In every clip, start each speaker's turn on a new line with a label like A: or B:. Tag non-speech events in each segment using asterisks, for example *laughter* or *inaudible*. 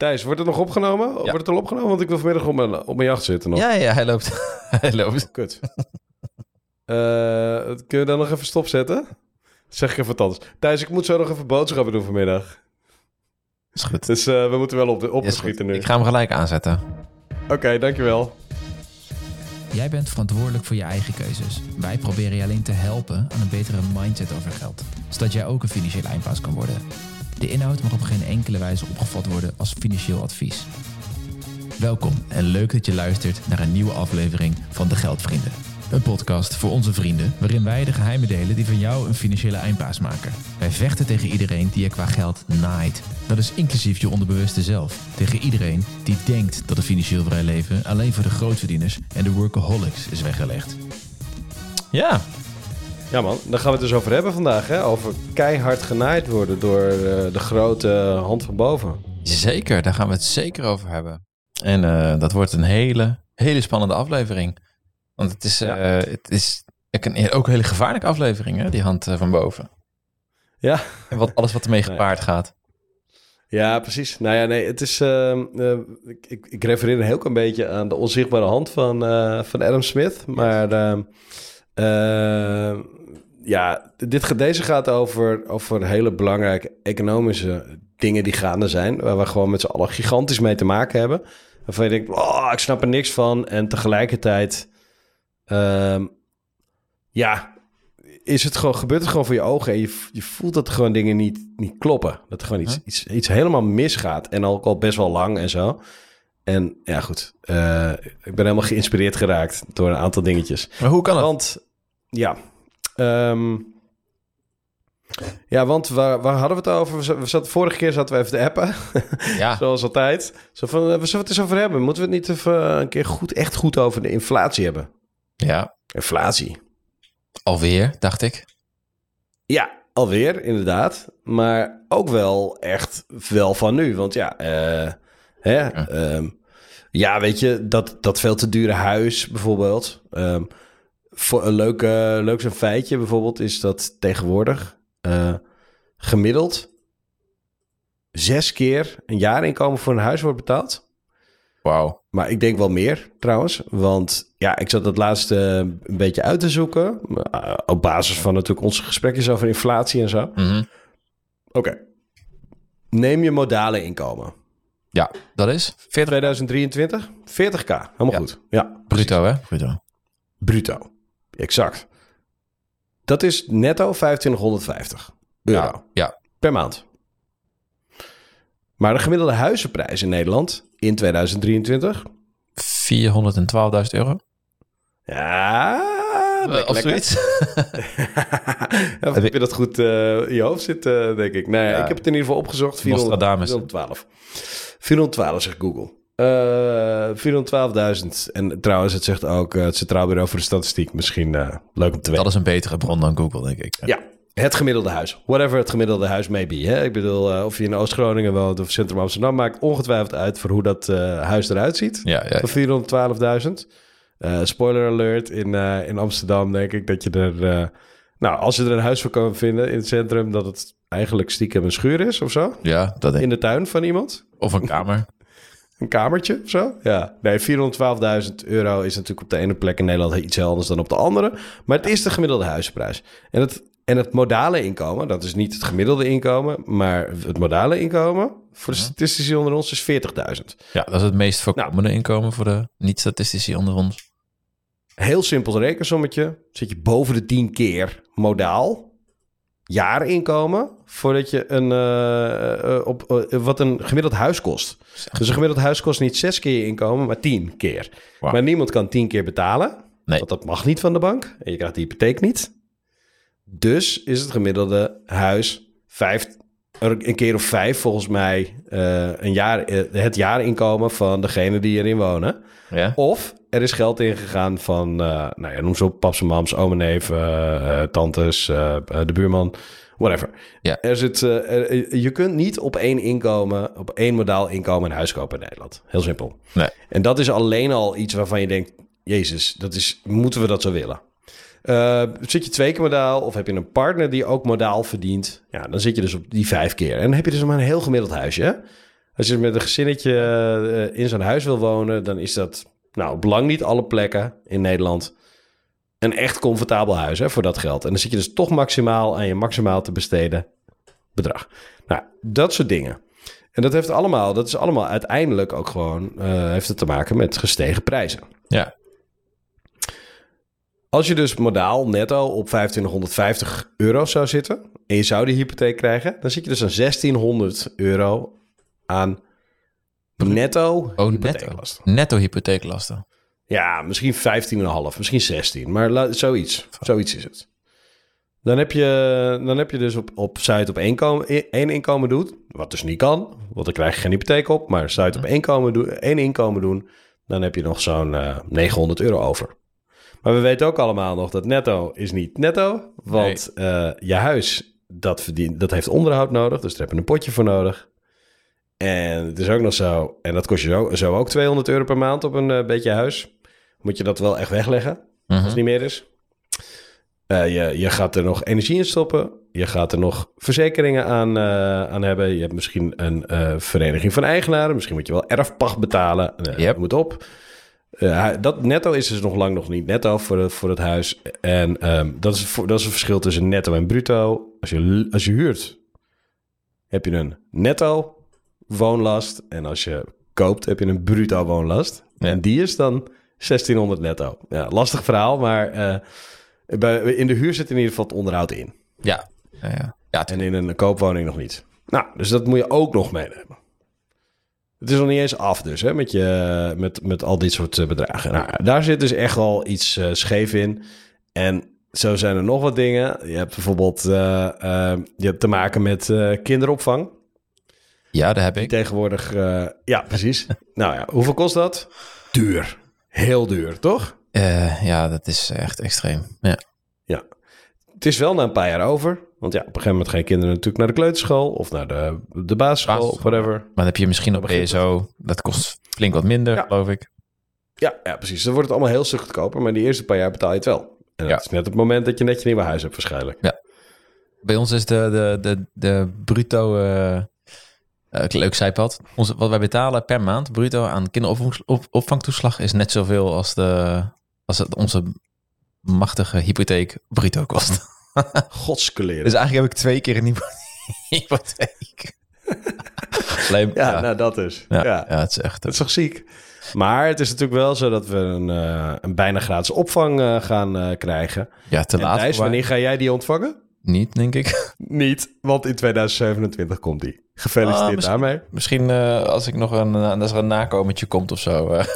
A: Thijs, wordt het nog opgenomen? Wordt het al opgenomen? Want ik wil vanmiddag op mijn, op mijn jacht zitten nog.
B: Ja, ja, hij loopt. *laughs* hij loopt.
A: Kut. Eh, kun je dan nog even stopzetten? Zeg ik even wat anders. Thijs, ik moet zo nog even boodschappen doen vanmiddag.
B: Is goed.
A: Dus eh, we moeten wel op de opgeschieten nu.
B: Ik ga hem gelijk aanzetten.
A: Oké, dankjewel.
C: Jij bent verantwoordelijk voor je eigen keuzes. Wij proberen je alleen te helpen aan een betere mindset over geld, zodat jij ook een financieel eindbaas kan worden. De inhoud mag op geen enkele wijze opgevat worden als financieel advies. Welkom en leuk dat je luistert naar een nieuwe aflevering van De Geldvrienden. Een podcast voor onze vrienden, waarin wij de geheimen delen die van jou een financiële eindbaas maken. Wij vechten tegen iedereen die je qua geld naait. Dat is inclusief je onderbewuste zelf. Tegen iedereen die denkt dat een financieel vrij leven alleen voor de grootverdieners en de workaholics is weggelegd.
B: Ja,
A: Ja man, daar gaan we het dus over hebben vandaag. Hè? Over keihard genaaid worden door eh, de grote hand van boven.
B: zeker. Daar gaan we het zeker over hebben. En eh, dat wordt een hele, hele spannende aflevering. Want het is, eh, het is ook een, ook een hele gevaarlijke aflevering, hè? die hand van boven.
A: Ja.
B: En wat, alles wat ermee *laughs* gepaard gaat.
A: Ja, precies. Nou ja, nee, het is. ehm, eh, ik, ik, refereer een heel klein beetje aan de onzichtbare hand van, van Adam Smith. Maar ehm, ja, dit, deze gaat over, over hele belangrijke economische dingen die gaande zijn. Waar we gewoon met z'n allen gigantisch mee te maken hebben. Waarvan je denkt, oh, ik snap er niks van. En tegelijkertijd, ehm, ja, is het gewoon, gebeurt het gewoon voor je ogen. En je, je voelt dat gewoon dingen niet, niet kloppen. Dat er gewoon iets,
B: Huh?
A: iets, iets helemaal misgaat. En ook al best wel lang en zo. En ja, goed. eh, ik ben helemaal geïnspireerd geraakt door een aantal dingetjes.
B: Maar hoe kan het?
A: Want, ja. Ehm, ja, want waar, waar hadden we het over? We za- we zaten, vorige keer zaten we even te appen. *laughs*
B: Ja,
A: Zoals altijd. Zo van, eh, we zullen het eens over hebben. Moeten we het niet even een keer goed, echt goed over de inflatie hebben?
B: ja,
A: Inflatie.
B: alweer, dacht ik.
A: Ja, alweer, inderdaad. Maar ook wel echt wel van nu. Want ja, eh, hè,
B: Ja.
A: ehm, ja, weet je, dat, dat veel te dure huis bijvoorbeeld. ehm, voor een leuk, leuk zo'n feitje bijvoorbeeld is dat tegenwoordig eh, gemiddeld zes keer een jaarinkomen voor een huis wordt betaald.
B: Wauw.
A: Maar ik denk wel meer trouwens. Want ja, ik zat dat laatste een beetje uit te zoeken. eh, op basis van natuurlijk onze gesprekjes over inflatie en zo.
B: Mhm.
A: Oké. Neem je modale inkomen.
B: Ja, dat is 40
A: 2023, 40k. Helemaal
B: Ja.
A: goed. Ja,
B: bruto, hè? Bruto.
A: bruto. Exact. Dat is netto 2550 euro
B: Ja, ja.
A: per maand. Maar de gemiddelde huizenprijs in Nederland in 2023...
B: 412.000 euro.
A: Ja, lekker,
B: of zoiets. *laughs* *laughs*
A: Heb je dat goed eh, in je hoofd zit, eh, denk ik. Nee,
B: Ja.
A: ik heb het in ieder geval opgezocht. 400
B: Nostradamus.
A: 412. 412 zegt Google. Eh 412.000. En trouwens, het zegt ook eh, het Centraal Bureau voor de Statistiek. Misschien eh, leuk om te weten.
B: Dat is een betere bron dan Google, denk ik.
A: Ja, het gemiddelde huis. Whatever het gemiddelde huis may be. Hè? Ik bedoel, eh, of je in Oost-Groningen woont of Centrum Amsterdam... maakt ongetwijfeld uit voor hoe dat eh, huis eruit ziet.
B: Ja, ja.
A: Van 412.000. Eh, spoiler alert, in, eh, in Amsterdam denk ik dat je er... eh, nou, als je er een huis voor kan vinden in het centrum... dat het eigenlijk stiekem een schuur is of zo.
B: Ja, dat denk ik.
A: In de tuin van iemand.
B: Of een kamer.
A: Een kamertje of zo. Ja, nee, 412.000 euro is natuurlijk op de ene plek in Nederland iets anders dan op de andere. Maar het is de gemiddelde huizenprijs. En het, en het modale inkomen, dat is niet het gemiddelde inkomen... maar het modale inkomen voor de statistici onder ons is 40.000.
B: Ja, dat is het meest voorkomende inkomen voor de niet-statistici onder ons.
A: Heel simpel rekensommetje. Zit je boven de 10 keer modaal jaarinkomen voordat je een uh, uh, op uh, wat een gemiddeld huis kost. Dus een gemiddeld huis kost niet zes keer je inkomen, maar tien keer.
B: Wow.
A: Maar niemand kan tien keer betalen,
B: Nee.
A: want dat mag niet van de bank en je krijgt de hypotheek niet. Dus is het gemiddelde huis vijf, een keer of vijf volgens mij een jaar, het jaarinkomen van degene die erin wonen.
B: Ja?
A: Of er is geld ingegaan van, uh, nou ja, noem ze op, paps en mams, oom en neef, uh, tantes, uh, de buurman, whatever.
B: Ja.
A: Er zit, er, je kunt niet op één inkomen, op één modaal inkomen een huis kopen in Nederland. Heel simpel.
B: Nee.
A: En dat is alleen al iets waarvan je denkt, jezus, dat is, moeten we dat zo willen? Zit je twee keer modaal of heb je een partner die ook modaal verdient? Ja, dan zit je dus op die vijf keer. En dan heb je dus maar een heel gemiddeld huisje. Als je met een gezinnetje eh, in zo'n huis wil wonen, dan is dat, nou, op lang niet alle plekken in Nederland een echt comfortabel huis hè, voor dat geld. En dan zit je dus toch maximaal aan je maximaal te besteden bedrag. Nou, dat soort dingen. En dat heeft allemaal, dat is allemaal uiteindelijk ook gewoon, eh, heeft het te maken met gestegen prijzen.
B: Ja.
A: Als je dus modaal netto op 2550 euro zou zitten en je zou die hypotheek krijgen, dan zit je dus aan 1600 euro aan netto
B: Oh, netto.
A: hypotheeklasten.
B: Netto hypotheeklasten.
A: Ja, misschien 15,5, misschien 16, maar la- zoiets. Zoiets is het. Dan heb je, dan heb je dus op, op Zuid op één, komen, één inkomen doet, wat dus niet kan, want dan krijg je geen hypotheek op, maar Zuid op één, komen doen, één inkomen doen, dan heb je nog zo'n eh, 900 euro over. Maar we weten ook allemaal nog dat netto is niet netto, want eh, je huis, dat, verdient, dat heeft onderhoud nodig, dus daar heb je een potje voor nodig. En het is ook nog zo, en dat kost je zo, zo ook 200 euro per maand op een eh, beetje huis. Moet je dat wel echt wegleggen, als
B: Mhm.
A: het niet meer is. Eh, je, je gaat er nog energie in stoppen. Je gaat er nog verzekeringen aan, eh, aan hebben. Je hebt misschien een vereniging van eigenaren. Misschien moet je wel erfpacht betalen.
B: Yep.
A: Moet op. Dat netto is dus nog lang nog niet netto voor, het- voor het huis. En ehm, dat, is, voor- dat is het verschil tussen netto en bruto. Als je, als je huurt, heb je een netto woonlast. En als je koopt, heb je een bruto woonlast.
B: Ja.
A: En die is dan 1600 netto. Ja, lastig verhaal, maar eh, bij, in de huur zit in ieder geval het onderhoud in.
B: Ja. Ja, ja. ja
A: En in een koopwoning nog niet. Nou, dus dat moet je ook nog meenemen. Het is nog niet eens af dus, hè, met, je, met, met al dit soort eh, bedragen. Nou, daar zit dus echt wel iets eh, scheef in. En zo zijn er nog wat dingen. Je hebt bijvoorbeeld je hebt te maken met eh, kinderopvang.
B: Ja, daar heb ik.
A: tegenwoordig, eh, ja, precies. *laughs* nou ja, hoeveel kost dat? Duur. Heel duur, toch?
B: Eh, ja, dat is echt extreem. Ja.
A: Ja. Het is wel na een paar jaar over. Want ja, op een gegeven moment gaan je kinderen natuurlijk naar de kleuterschool of naar de, de basisschool, of whatever.
B: Maar dan heb je misschien op BSO. Dat kost flink wat minder,
A: Ja.
B: geloof ik.
A: Ja, ja, precies. Dan wordt het allemaal heel stuk goedkoper, maar die eerste paar jaar betaal je het wel. En dat
B: Ja.
A: is net het moment dat je net je nieuwe huis hebt waarschijnlijk.
B: Bij ons is de, de, de, de bruto... eh, eh, leuk zijpad. Onze, wat wij betalen per maand bruto aan kinderopvangtoeslag is net zoveel als, de, als het onze machtige hypotheek bruto kost. *laughs*
A: Godskeleren.
B: Dus eigenlijk heb ik twee keer een hypo- *laughs* hypotheek. Alleen,
A: ja,
B: ja,
A: nou dat is.
B: ja,
A: Ja,
B: ja, het is echt...
A: dat is toch ziek? Maar het is natuurlijk wel zo dat we een, eh, een bijna gratis opvang eh, gaan krijgen.
B: Ja, te
A: En
B: laat.
A: Thijs, wanneer ga jij die ontvangen?
B: Niet, denk ik.
A: Niet, want in 2027 komt die. Gefeliciteerd
B: Ah, misschien-
A: daarmee.
B: Misschien eh, als ik nog een, eh, als er een nakomertje komt of zo. eh. *laughs*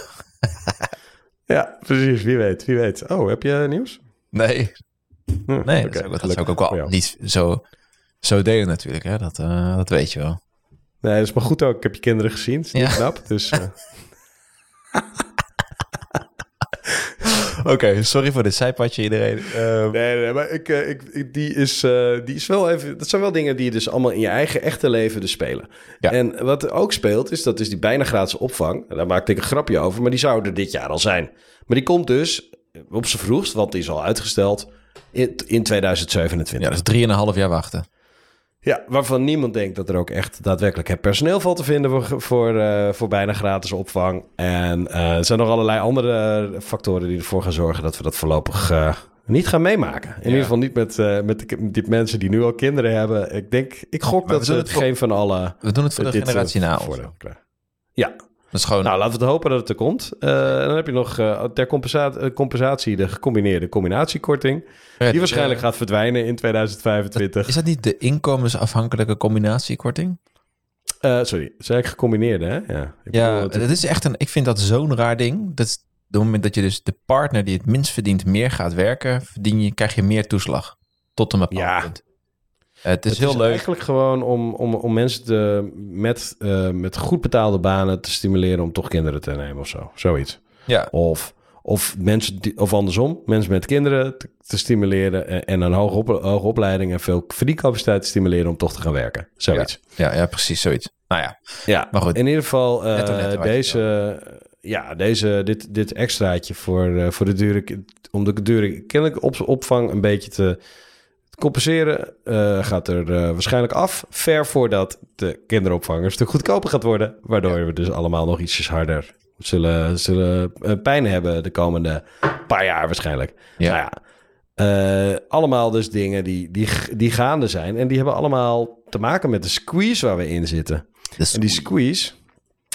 A: Ja, precies. Wie weet, wie weet. Oh, heb je nieuws?
B: nee,
A: Hm,
B: nee dat, zou, ik- dat zou
A: gelukkig
B: ik ook wel niet zo, zo delen natuurlijk. Hè? Dat, dat weet je wel.
A: Nee, dat is maar goed ook. Ik heb je kinderen gezien. Het is niet
B: Ja.
A: knap. Dus *laughs* eh, *laughs*
B: Oké, sorry voor dit zijpadje iedereen.
A: nee, nee, nee, maar ik, eh, ik, ik- die, is, eh, die is wel even... Dat zijn wel dingen die je dus allemaal in je eigen echte leven dus spelen.
B: Ja.
A: En wat er ook speelt, is dat is die bijna gratis opvang. En daar maakte ik een grapje over, maar die zou er dit jaar al zijn. Maar die komt dus op z'n vroegst, want die is al uitgesteld, in, in 2027.
B: Ja, dat is drieënhalf jaar wachten.
A: Ja, waarvan niemand denkt dat er ook echt daadwerkelijk het personeel valt te vinden voor, voor, eh, voor bijna gratis opvang. En eh, er zijn nog allerlei andere factoren die ervoor gaan zorgen dat we dat voorlopig eh, niet gaan meemaken. In ieder geval niet met, met, de, die mensen die nu al kinderen hebben. Ik denk, ik gok
B: Maar
A: dat
B: we
A: ze het
B: het voor-
A: geen van alle.
B: We doen het voor de
A: eh,
B: generatie na.
A: Ja,
B: Dat is gewoon...
A: nou laten we het hopen dat het er komt. Eh, dan heb je nog eh, ter compensatie, eh, compensatie de gecombineerde combinatiekorting. Die waarschijnlijk
B: eh,
A: gaat verdwijnen in 2025.
B: Is dat niet de inkomensafhankelijke combinatiekorting?
A: Sorry, zei ik gecombineerde, hè? Ja, ik
B: Ja,
A: bedoel, het-
B: dat is echt een. Ik vind dat zo'n raar ding. Dat is op het moment dat je dus de partner die het minst verdient meer gaat werken, verdien je, krijg je meer toeslag. Tot een bepaald
A: Ja.
B: punt. Het is
A: Het
B: heel
A: is
B: leuk.
A: eigenlijk gewoon om, om, om mensen te, met, eh, met goed betaalde banen te stimuleren om toch kinderen te nemen of zo. Zoiets.
B: Ja,
A: Of, of, mensen die, of andersom, mensen met kinderen te, te stimuleren en, en een hoge, op, hoge opleiding en veel verdiencapaciteit te stimuleren om toch te gaan werken. Zoiets.
B: ja, ja, precies zoiets. Nou ja,
A: Ja,
B: Maar goed.
A: In ieder geval, eh,
B: Netto, netto,
A: deze, ja, deze, dit, dit extraatje voor, eh, voor de dure, om de dure kinderlijke op, opvang een beetje te, Het compenseren eh, gaat er eh, waarschijnlijk af, ver voordat de kinderopvang een stuk goedkoper gaat worden. Waardoor we dus allemaal nog ietsjes harder zullen, zullen eh, pijn hebben de komende paar jaar waarschijnlijk.
B: Ja.
A: Nou ja, allemaal dus dingen die, die, die gaande zijn. En die hebben allemaal te maken met de squeeze waar we in zitten. En die squeeze,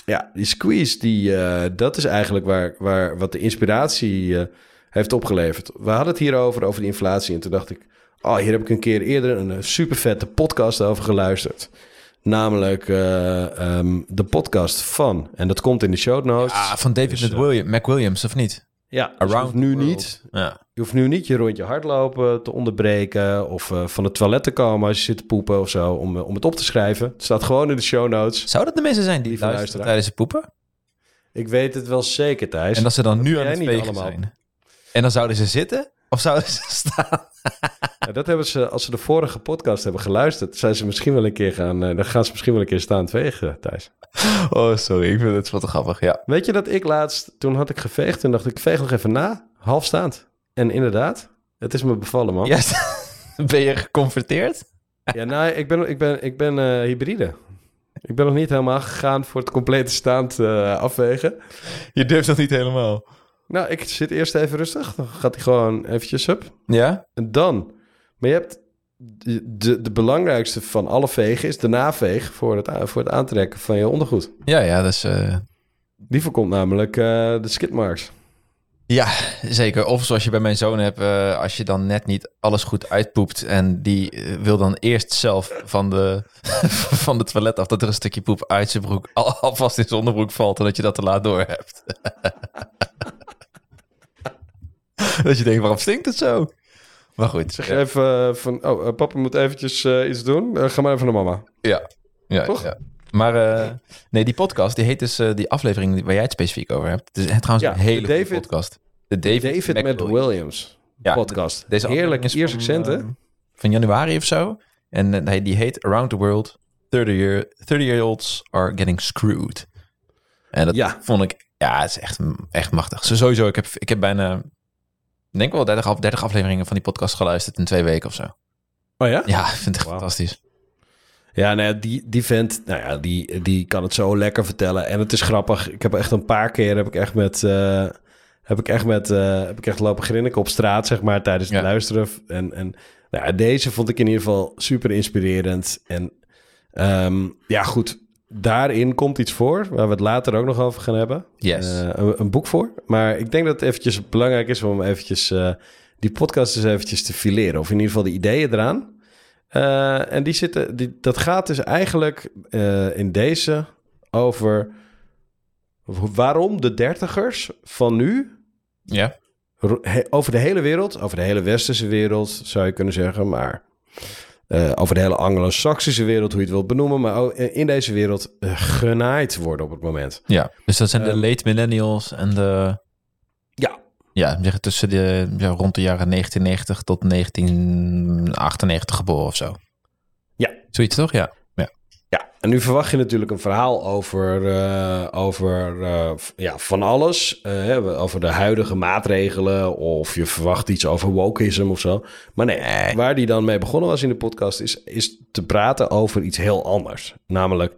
A: ja, die squeeze, die, dat is eigenlijk waar, waar, wat de inspiratie heeft opgeleverd. We hadden het hierover, over de inflatie. En toen dacht ik, oh, hier heb ik een keer eerder een super vette podcast over geluisterd. Namelijk eh, ehm, de podcast van, en dat komt in de show notes.
B: Ah, van David
A: Dus, eh,
B: McWilliam, McWilliams, of niet?
A: ja, dus je
B: Around
A: hoeft nu niet
B: Ja.
A: je hoeft nu niet je rondje hardlopen te onderbreken of eh, van het toilet te komen als je zit te poepen of zo om, eh, om het op te schrijven. Het staat gewoon in de show notes.
B: Zou dat de mensen zijn die luisteren tijdens het poepen?
A: Ik weet het wel zeker, Thijs.
B: En dat ze dan nu aan het
A: allemaal.
B: zijn. En dan zouden ze zitten of zouden ze *laughs* staan?
A: Ja, dat hebben ze, als ze de vorige podcast hebben geluisterd, zijn ze misschien wel een keer gaan, eh, dan gaan ze misschien wel een keer staan vegen, Thijs.
B: Oh, sorry. Ik vind het wat te grappig. Ja.
A: Weet je dat ik laatst, toen had ik geveegd en dacht ik, veeg nog even na, half staand. En inderdaad, het is me bevallen, man.
B: Ja, *laughs* ben je geconfronteerd?
A: Ja, nou, ik ben, ik ben, ik ben eh, hybride. Ik ben nog niet helemaal gegaan voor het complete staand eh, afwegen.
B: Je durft dat niet helemaal.
A: Nou, ik zit eerst even rustig. Dan gaat hij gewoon eventjes up.
B: Ja?
A: En dan. Maar je hebt de, de, belangrijkste van alle vegen is de naveeg voor het, voor het aantrekken van je ondergoed.
B: Ja, ja, dat is... eh,
A: Die voorkomt namelijk eh, de skidmarks.
B: Ja, zeker. Of zoals je bij mijn zoon hebt, eh, als je dan net niet alles goed uitpoept en die wil dan eerst zelf van de, *laughs* van de toilet af dat er een stukje poep uit zijn broek al, alvast in zijn onderbroek valt en dat je dat te laat door hebt. *laughs* *laughs* dat je denkt, waarom stinkt het zo? Maar goed.
A: Zeg
B: ja,
A: even eh, van, oh, eh, papa moet eventjes eh, iets doen. Ga maar even naar mama.
B: ja, ja,
A: Toch?
B: ja. Maar nee, die podcast, die heet dus die aflevering waar jij het specifiek over hebt. Het is trouwens een hele goede podcast. De David,
A: David met. Williams
B: Ja,
A: podcast.
B: Deze
A: Heerlijk,
B: aflevering
A: Ierse
B: is van,
A: accent, hè?
B: van januari of zo. En die heet Around the World, 30 year, 30 year olds are getting screwed. En dat
A: Ja.
B: vond ik, ja, het is echt, echt machtig. Zo, sowieso, ik heb, ik heb bijna, denk wel 30, af- 30 afleveringen van die podcast geluisterd in twee weken of zo.
A: Oh ja?
B: Ja, *laughs* ik vind het echt
A: Wauw.
B: fantastisch.
A: Ja, nou ja, die, die vent, nou ja, die, die kan het zo lekker vertellen. En het is grappig. Ik heb echt een paar keer, heb ik echt met, eh, heb ik echt met, eh, heb ik echt lopen grinniken op straat, zeg maar, tijdens het
B: Ja.
A: luisteren. En, en nou ja, deze vond ik in ieder geval super inspirerend. En ehm, ja, goed, daarin komt iets voor, waar we het later ook nog over gaan hebben.
B: Yes.
A: Eh, een, een boek voor. Maar ik denk dat het eventjes belangrijk is om eventjes eh, die podcast eens eventjes te fileren. Of in ieder geval de ideeën eraan. Eh, en die zitten, die, dat gaat dus eigenlijk in deze over waarom de dertigers van nu
B: ja,
A: over de hele wereld, over de hele westerse wereld zou je kunnen zeggen, maar eh, over de hele anglo-saxische wereld, hoe je het wilt benoemen, maar in deze wereld eh, genaaid worden op het moment.
B: ja. Dus dat zijn de
A: Ehm,
B: late millennials en de,
A: Ja,
B: ja, tussen de, ja, rond de jaren 1990 tot 1998 geboren of zo.
A: Ja.
B: Zoiets toch? Ja.
A: En nu verwacht je natuurlijk een verhaal over, eh, over eh, ja, van alles. eh, over de huidige maatregelen. Of je verwacht iets over wokeism of zo. Maar nee,
B: Nee.
A: waar die dan mee begonnen was in de podcast... is, is te praten over iets heel anders. Namelijk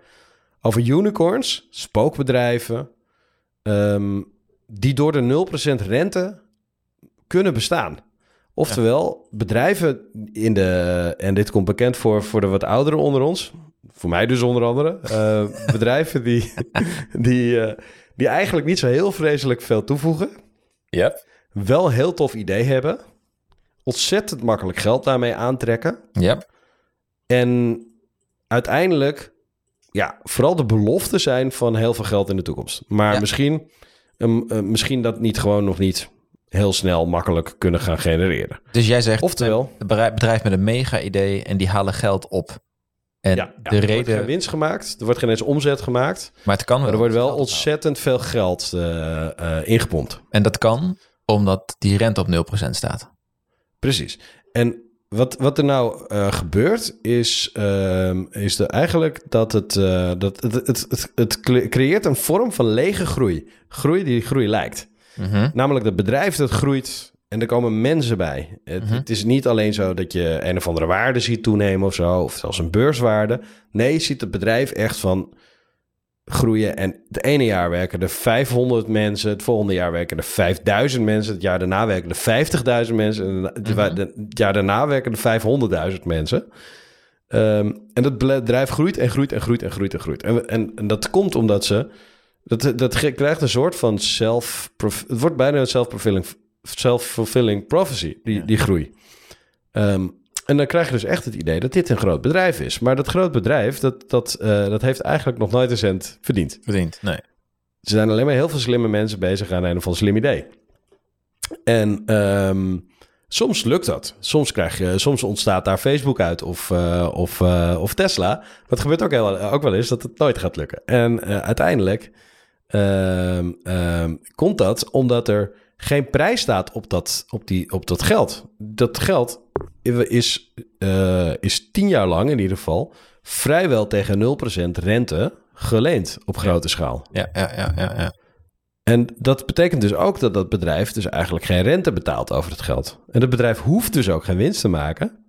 A: over unicorns, spookbedrijven... ehm, die door de 0% rente kunnen bestaan. Oftewel, bedrijven in de... en dit komt bekend voor, voor de wat ouderen onder ons... Voor mij dus onder andere. eh, *laughs* bedrijven die, die, eh, die eigenlijk niet zo heel vreselijk veel toevoegen.
B: Ja.
A: Wel een heel tof idee hebben. Ontzettend makkelijk geld daarmee aantrekken.
B: Ja.
A: En uiteindelijk, ja, vooral de belofte zijn van heel veel geld in de toekomst. Maar
B: Ja.
A: misschien, um, uh, misschien dat niet gewoon nog niet heel snel makkelijk kunnen gaan genereren.
B: Dus jij zegt,
A: Oftewel,
B: een bedrijf met een mega-idee en die halen geld op. En
A: ja,
B: de
A: er wordt geen winst gemaakt, er wordt geen eens omzet gemaakt.
B: maar het kan wel.
A: Maar er wordt wel ontzettend veel geld eh, ingepompt.
B: En dat kan omdat die rente op 0% staat.
A: Precies. En wat, wat er nou eh, gebeurt, is, ehm, is de, eigenlijk dat het, dat het, het, het, het cre- creëert een vorm van lege groei. Groei die groei lijkt.
B: Mhm.
A: Namelijk dat bedrijf dat groeit En er komen mensen bij. Het,
B: Mhm.
A: het is niet alleen zo dat je een of andere waarde ziet toenemen of zo, of zelfs een beurswaarde. Nee, je ziet het bedrijf echt van groeien. En het ene jaar werken er 500 mensen, het volgende jaar werken er 5000 mensen, het jaar daarna werken er 50.000 mensen, en het
B: Mhm.
A: het jaar daarna werken er 500.000 mensen. Ehm, en dat bedrijf groeit en groeit en groeit en groeit en groeit. En, en, en dat komt omdat ze. Dat, dat krijgt een soort van self. Het wordt bijna een self-fulfilling, self-fulfilling prophecy, die,
B: Ja.
A: die groei. Ehm, en dan krijg je dus echt het idee dat dit een groot bedrijf is. Maar dat groot bedrijf, dat, dat, eh, dat heeft eigenlijk nog nooit een cent verdiend.
B: Verdiend, nee.
A: Er zijn alleen maar heel veel slimme mensen bezig aan een of ander slim idee. En ehm, soms lukt dat. Soms, krijg je, soms ontstaat daar Facebook uit of, eh, of, eh, of Tesla. Het gebeurt ook, heel, ook wel eens dat het nooit gaat lukken. En uiteindelijk ehm, komt dat omdat er geen prijs staat op dat, op die, op dat geld. Dat geld is, eh, is tien jaar lang in ieder geval vrijwel tegen 0% rente geleend op grote schaal.
B: Ja, ja, ja, ja. ja.
A: En dat betekent dus ook dat dat bedrijf dus eigenlijk geen rente betaalt over het geld. En het bedrijf hoeft dus ook geen winst te maken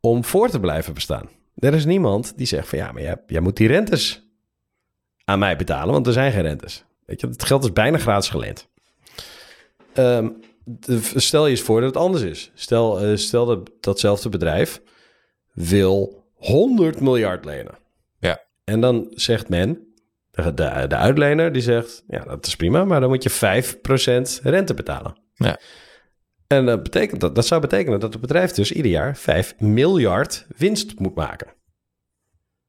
A: om voor te blijven bestaan. Er is niemand die zegt van ja, maar jij, jij moet die rentes aan mij betalen, want er zijn geen rentes. Weet je, het geld is bijna gratis geleend. Ehm, stel je eens voor dat het anders is. Stel, eh, stel dat datzelfde bedrijf wil 100 miljard lenen.
B: Ja.
A: En dan zegt men, de, de, de uitlener die zegt, ja, dat is prima, maar dan moet je 5% rente betalen.
B: Ja.
A: En dat, betekent dat, dat zou betekenen dat het bedrijf dus ieder jaar 5 miljard winst moet maken.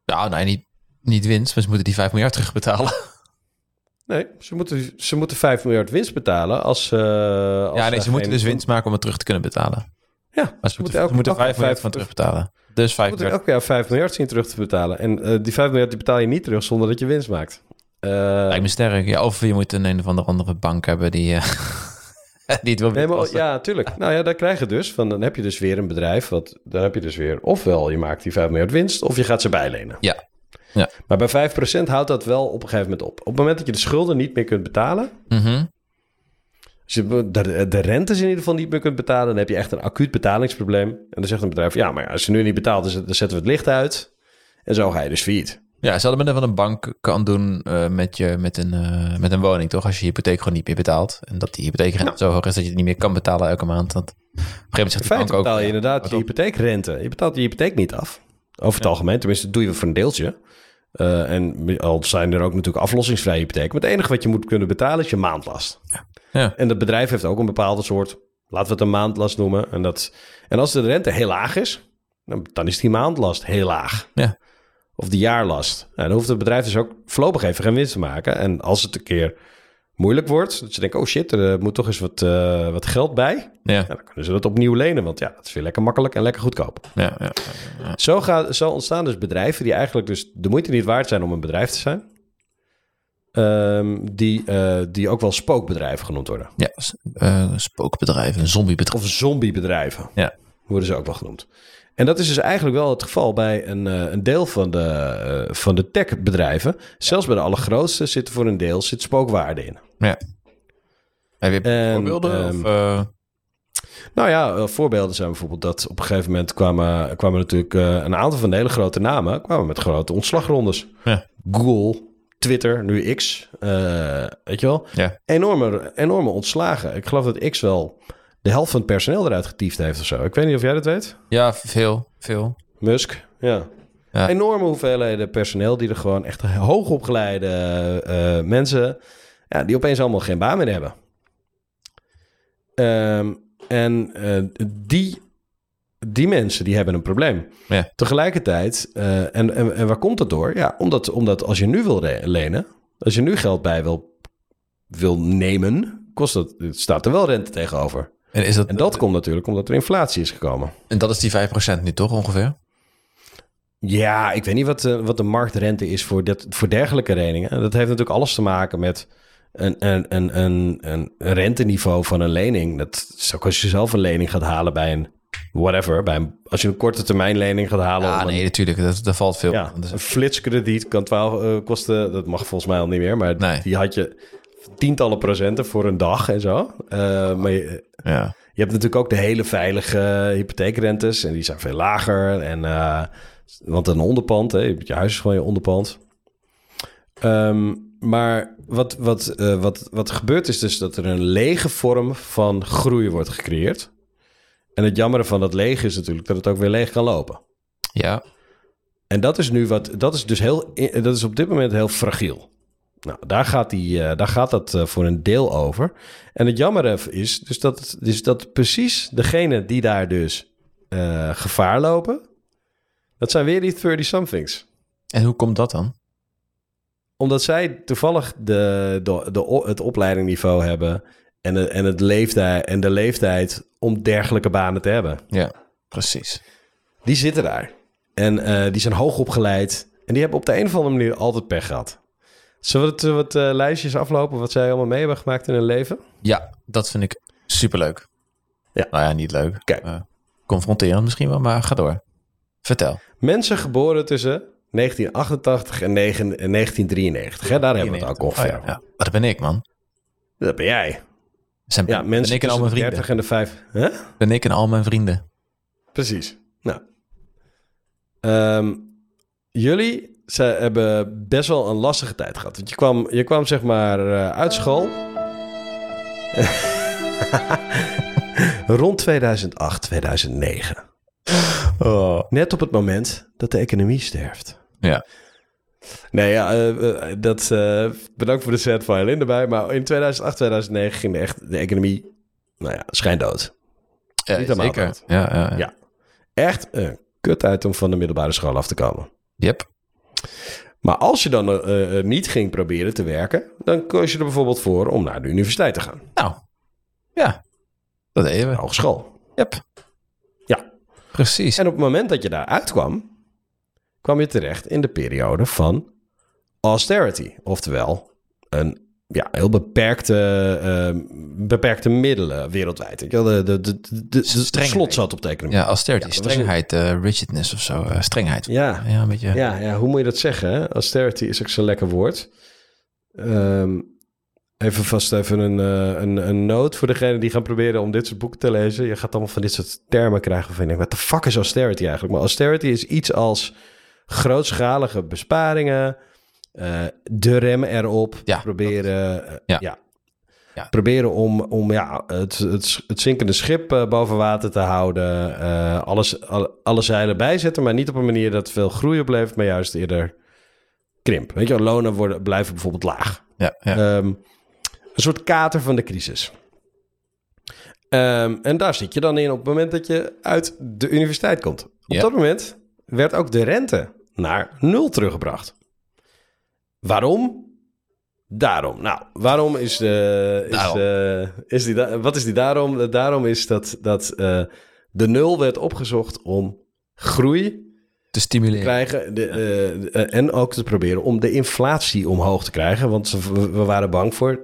B: Nou, nee, niet, niet winst, maar ze moeten die 5 miljard terugbetalen. *laughs*
A: Nee, ze moeten, ze moeten 5 miljard winst betalen als... eh, als
B: ja, nee, ze moeten dus winst maken om het terug te kunnen betalen.
A: Ja,
B: Maar ze moeten,
A: elke-
B: ze moeten
A: elke
B: 5 miljard van terugbetalen. Dus 5
A: Ze moeten
B: miljard.
A: elk jaar 5 miljard zien terug te betalen. En eh, die 5 miljard die betaal je niet terug zonder dat je winst maakt. Eh,
B: Lijkt me sterk. Ja, of je moet een een of andere, andere bank hebben die, eh, *laughs* die het wil
A: Nee, maar, ja, tuurlijk. Nou ja, daar krijg je dus van. Dan heb je dus weer een bedrijf. Wat, dan heb je dus weer. Ofwel je maakt die 5 miljard winst. Of je gaat ze bijlenen.
B: Ja. Ja.
A: Maar bij 5% houdt dat wel op een gegeven moment op. Op het moment dat je de schulden niet meer kunt betalen.
B: Mhm.
A: Als je de, de rentes in ieder geval niet meer kunt betalen. Dan heb je echt een acuut betalingsprobleem. En dan zegt een bedrijf. Ja, maar als je nu niet betaalt, dan zet- dan zetten we het licht uit. En zo ga je dus failliet.
B: Ja, ze hadden met een bank kan doen eh, met, je, met, een, eh, met een woning, toch? Als je je hypotheek gewoon niet meer betaalt. En dat die hypotheekrente zo hoog is dat je het niet meer kan betalen elke maand. Dat, op een gegeven moment zegt de bank ook...
A: betaal je inderdaad je hypotheekrente. Je betaalt je hypotheek niet af. Over het algemeen. Tenminste, doe je voor een deeltje. Eh, en al zijn er ook natuurlijk aflossingsvrije hypotheken. Maar het enige wat je moet kunnen betalen is je maandlast.
B: Ja.
A: En dat bedrijf heeft ook een bepaalde soort, laten we het een maandlast noemen. En, dat, en als de rente heel laag is, dan, dan is die maandlast heel laag.
B: Ja.
A: Of de jaarlast. Nou, dan hoeft het bedrijf dus ook voorlopig even geen winst te maken. En als het een keer moeilijk wordt, dat ze denken, oh shit, er eh, moet toch eens wat, eh, wat geld bij.
B: Ja,
A: dan kunnen ze dat opnieuw lenen, want ja, dat is weer lekker makkelijk en lekker goedkoop.
B: ja, ja.
A: Zo, gaat, zo ontstaan dus bedrijven die eigenlijk dus de moeite niet waard zijn om een bedrijf te zijn. Ehm, die, eh, die ook wel spookbedrijven genoemd worden.
B: ja spookbedrijven, zombiebedrijven.
A: Of zombiebedrijven
B: Ja.
A: worden ze ook wel genoemd. En dat is dus eigenlijk wel het geval bij een, eh, een deel van de, eh, van de techbedrijven. Zelfs bij de allergrootste zit er voor een deel zit spookwaarde in.
B: Heb je
A: En,
B: voorbeelden?
A: ehm,
B: of, eh,
A: Nou ja, voorbeelden zijn bijvoorbeeld dat op een gegeven moment kwamen, kwamen natuurlijk een aantal van de hele grote namen kwamen met grote ontslagrondes.
B: Ja.
A: Google, Twitter, nu X, weet je wel?
B: Ja.
A: Enorme, enorme ontslagen. Ik geloof dat X wel de helft van het personeel eruit getiefd heeft of zo. Ik weet niet of jij dat weet.
B: ja, veel, veel.
A: Musk, ja.
B: Ja.
A: Enorme hoeveelheden personeel die er gewoon echt hoogopgeleide eh, mensen, ja, die opeens allemaal geen baan meer hebben. Ehm, en eh, die, die mensen die hebben een probleem.
B: Ja.
A: Tegelijkertijd, eh, en, en, en waar komt dat door? Ja, omdat, omdat als je nu wil lenen, als je nu geld bij wil, wil nemen, kost dat, het staat er wel rente tegenover.
B: En, is dat,
A: En dat komt natuurlijk omdat er inflatie is gekomen.
B: en dat is die 5% nu toch ongeveer?
A: Ja, ik weet niet wat, de- wat de marktrente is voor, dit, voor dergelijke leningen. Dat heeft natuurlijk alles te maken met een, een, een, een, een renteniveau van een lening. Dat is ook als je zelf een lening gaat halen bij een whatever. Bij een, als je een korte termijn lening gaat halen.
B: Ja,
A: een-
B: nee, natuurlijk. Dat, dat valt veel.
A: ja, een flitskrediet kan 12 eh, kosten. Dat mag volgens mij al niet meer. Maar
B: Nee.
A: die had je tientallen procenten voor een dag en zo. Eh, maar je,
B: Ja.
A: je hebt natuurlijk ook de hele veilige hypotheekrentes. En die zijn veel lager. En, eh, want een onderpand, hè, je huis is gewoon je onderpand. Ehm, maar wat, wat, eh, wat, wat gebeurt is dus dat er een lege vorm van groei wordt gecreëerd. En het jammere van dat lege is natuurlijk dat het ook weer leeg kan lopen.
B: Ja.
A: En dat is nu wat, dat is dus heel, dat is op dit moment heel fragiel. Nou, daar gaat, die, eh, daar gaat dat eh, voor een deel over. En het jammer is dus dat, dus dat precies degene die daar dus eh, gevaar lopen, dat zijn weer die 30-somethings.
B: En hoe komt dat dan?
A: Omdat zij toevallig de, de, de, het opleidingniveau hebben en, de, en, het leeftijd, en de leeftijd om dergelijke banen te hebben.
B: Ja, precies.
A: Die zitten daar. En die zijn hoog opgeleid. En die hebben op de een of andere manier altijd pech gehad. Zullen we het, eh, wat eh, lijstjes aflopen wat zij allemaal mee hebben gemaakt in hun leven?
B: Ja, dat vind ik superleuk.
A: Ja.
B: Nou ja, niet leuk.
A: Kijk.
B: Eh, confronterend misschien wel, maar ga door. Vertel.
A: Mensen geboren tussen 1988 en, 9 en 1993. Hè? Daar hebben we het ook ongeveer.
B: Oh ja, dat ben ik, man.
A: Dat ben jij.
B: Zijn,
A: Ja,
B: ben
A: mensen
B: ik en al mijn
A: de
B: vrienden.
A: 30 en de 5. Hè?
B: Ben ik en al mijn vrienden.
A: Precies. Nou. Ehm, jullie ze hebben best wel een lastige tijd gehad. Want je kwam, je kwam zeg maar eh, uit school. *laughs* Rond 2008, 2009.
B: Oh.
A: Net op het moment dat de economie sterft.
B: Ja.
A: Nee, ja, eh, eh, dat, bedankt voor de set violin erbij. Maar in 2008, 2009 ging de, echt, de economie, nou ja, schijndood.
B: ja
A: Niet
B: zeker. Ja, ja, ja.
A: Ja. Echt een kut uit om van de middelbare school af te komen.
B: Yep.
A: Maar als je dan eh, eh, niet ging proberen te werken, dan koos je er bijvoorbeeld voor om naar de universiteit te gaan.
B: Nou, ja. Dat deden we.
A: Hogeschool.
B: Yep.
A: Ja.
B: Precies.
A: En op het moment dat je daar uitkwam, kwam je terecht in de periode van austerity. Oftewel, een ja, heel beperkte, eh, beperkte middelen wereldwijd. Wel, De, de, de, de,
B: Strengheid.
A: slot zat op economie.
B: Ja, austerity,
A: Ja,
B: strengheid, eh, rigidness of zo. eh, strengheid.
A: Ja,
B: Ja, een beetje.
A: Ja, ja, hoe moet je dat zeggen? Hè? Austerity is ook zo'n lekker woord. Ehm, even vast even een, eh, een, een noot voor degene die gaan proberen om dit soort boeken te lezen. Je gaat allemaal van dit soort termen krijgen waarvan je denkt, wat de fuck is austerity eigenlijk? Maar austerity is iets als grootschalige besparingen, eh, de rem erop,
B: Ja,
A: proberen, eh,
B: Ja.
A: ja.
B: Ja.
A: proberen om, om ja, het, het, het zinkende schip eh, boven water te houden, eh, alles, alle, alle zeilen bijzetten, maar niet op een manier dat veel groei oplevert, maar juist eerder krimp. Weet je, lonen worden, blijven bijvoorbeeld laag.
B: Ja, ja.
A: Ehm, een soort kater van de crisis. Ehm, en daar zit je dan in op het moment dat je uit de universiteit komt. Op dat moment werd ook de rente naar nul teruggebracht. Waarom? Daarom. Nou, waarom is, de, is,
B: Daarom.
A: eh, is die, wat is die daarom? Eh, Daarom is dat, dat eh, de nul werd opgezocht om groei
B: te
A: te
B: stimuleren.
A: krijgen. De, eh, eh, en ook te proberen om de inflatie omhoog te krijgen. Want we, we waren bang voor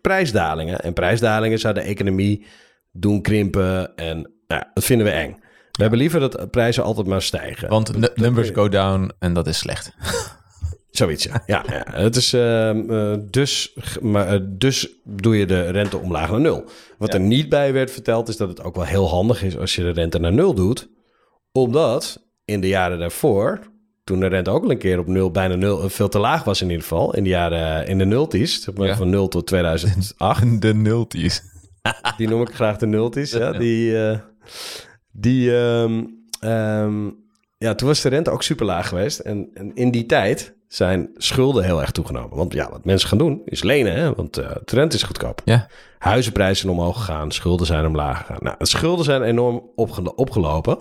A: prijsdalingen. En prijsdalingen zouden de economie doen krimpen. En nou, dat vinden we eng. We hebben liever dat prijzen altijd maar stijgen.
B: Want numbers go down en dat is slecht. *laughs*
A: Zoiets, ja. ja, ja. Het is, ehm, eh, dus, maar, eh, dus doe je de rente omlaag naar nul. Wat er niet bij werd verteld is dat het ook wel heel handig is als je de rente naar nul doet. Omdat in de jaren daarvoor, toen de rente ook al een keer op nul, bijna nul, eh, veel te laag was in ieder geval. In de jaren, in de nulties, zeg maar,
B: Ja.
A: van 0 tot 2008. *laughs*
B: De nulties. *laughs*
A: Die noem ik graag de nulties. Ja, die, die, ehm, ehm, ja, toen was de rente ook super laag geweest. En, en in die tijd zijn schulden heel erg toegenomen. Want ja, wat mensen gaan doen is lenen, hè? want eh de rente is goedkoop.
B: Ja.
A: Huizenprijzen zijn omhoog gegaan, schulden zijn omlaag gegaan. Nou, de schulden zijn enorm opge- opgelopen.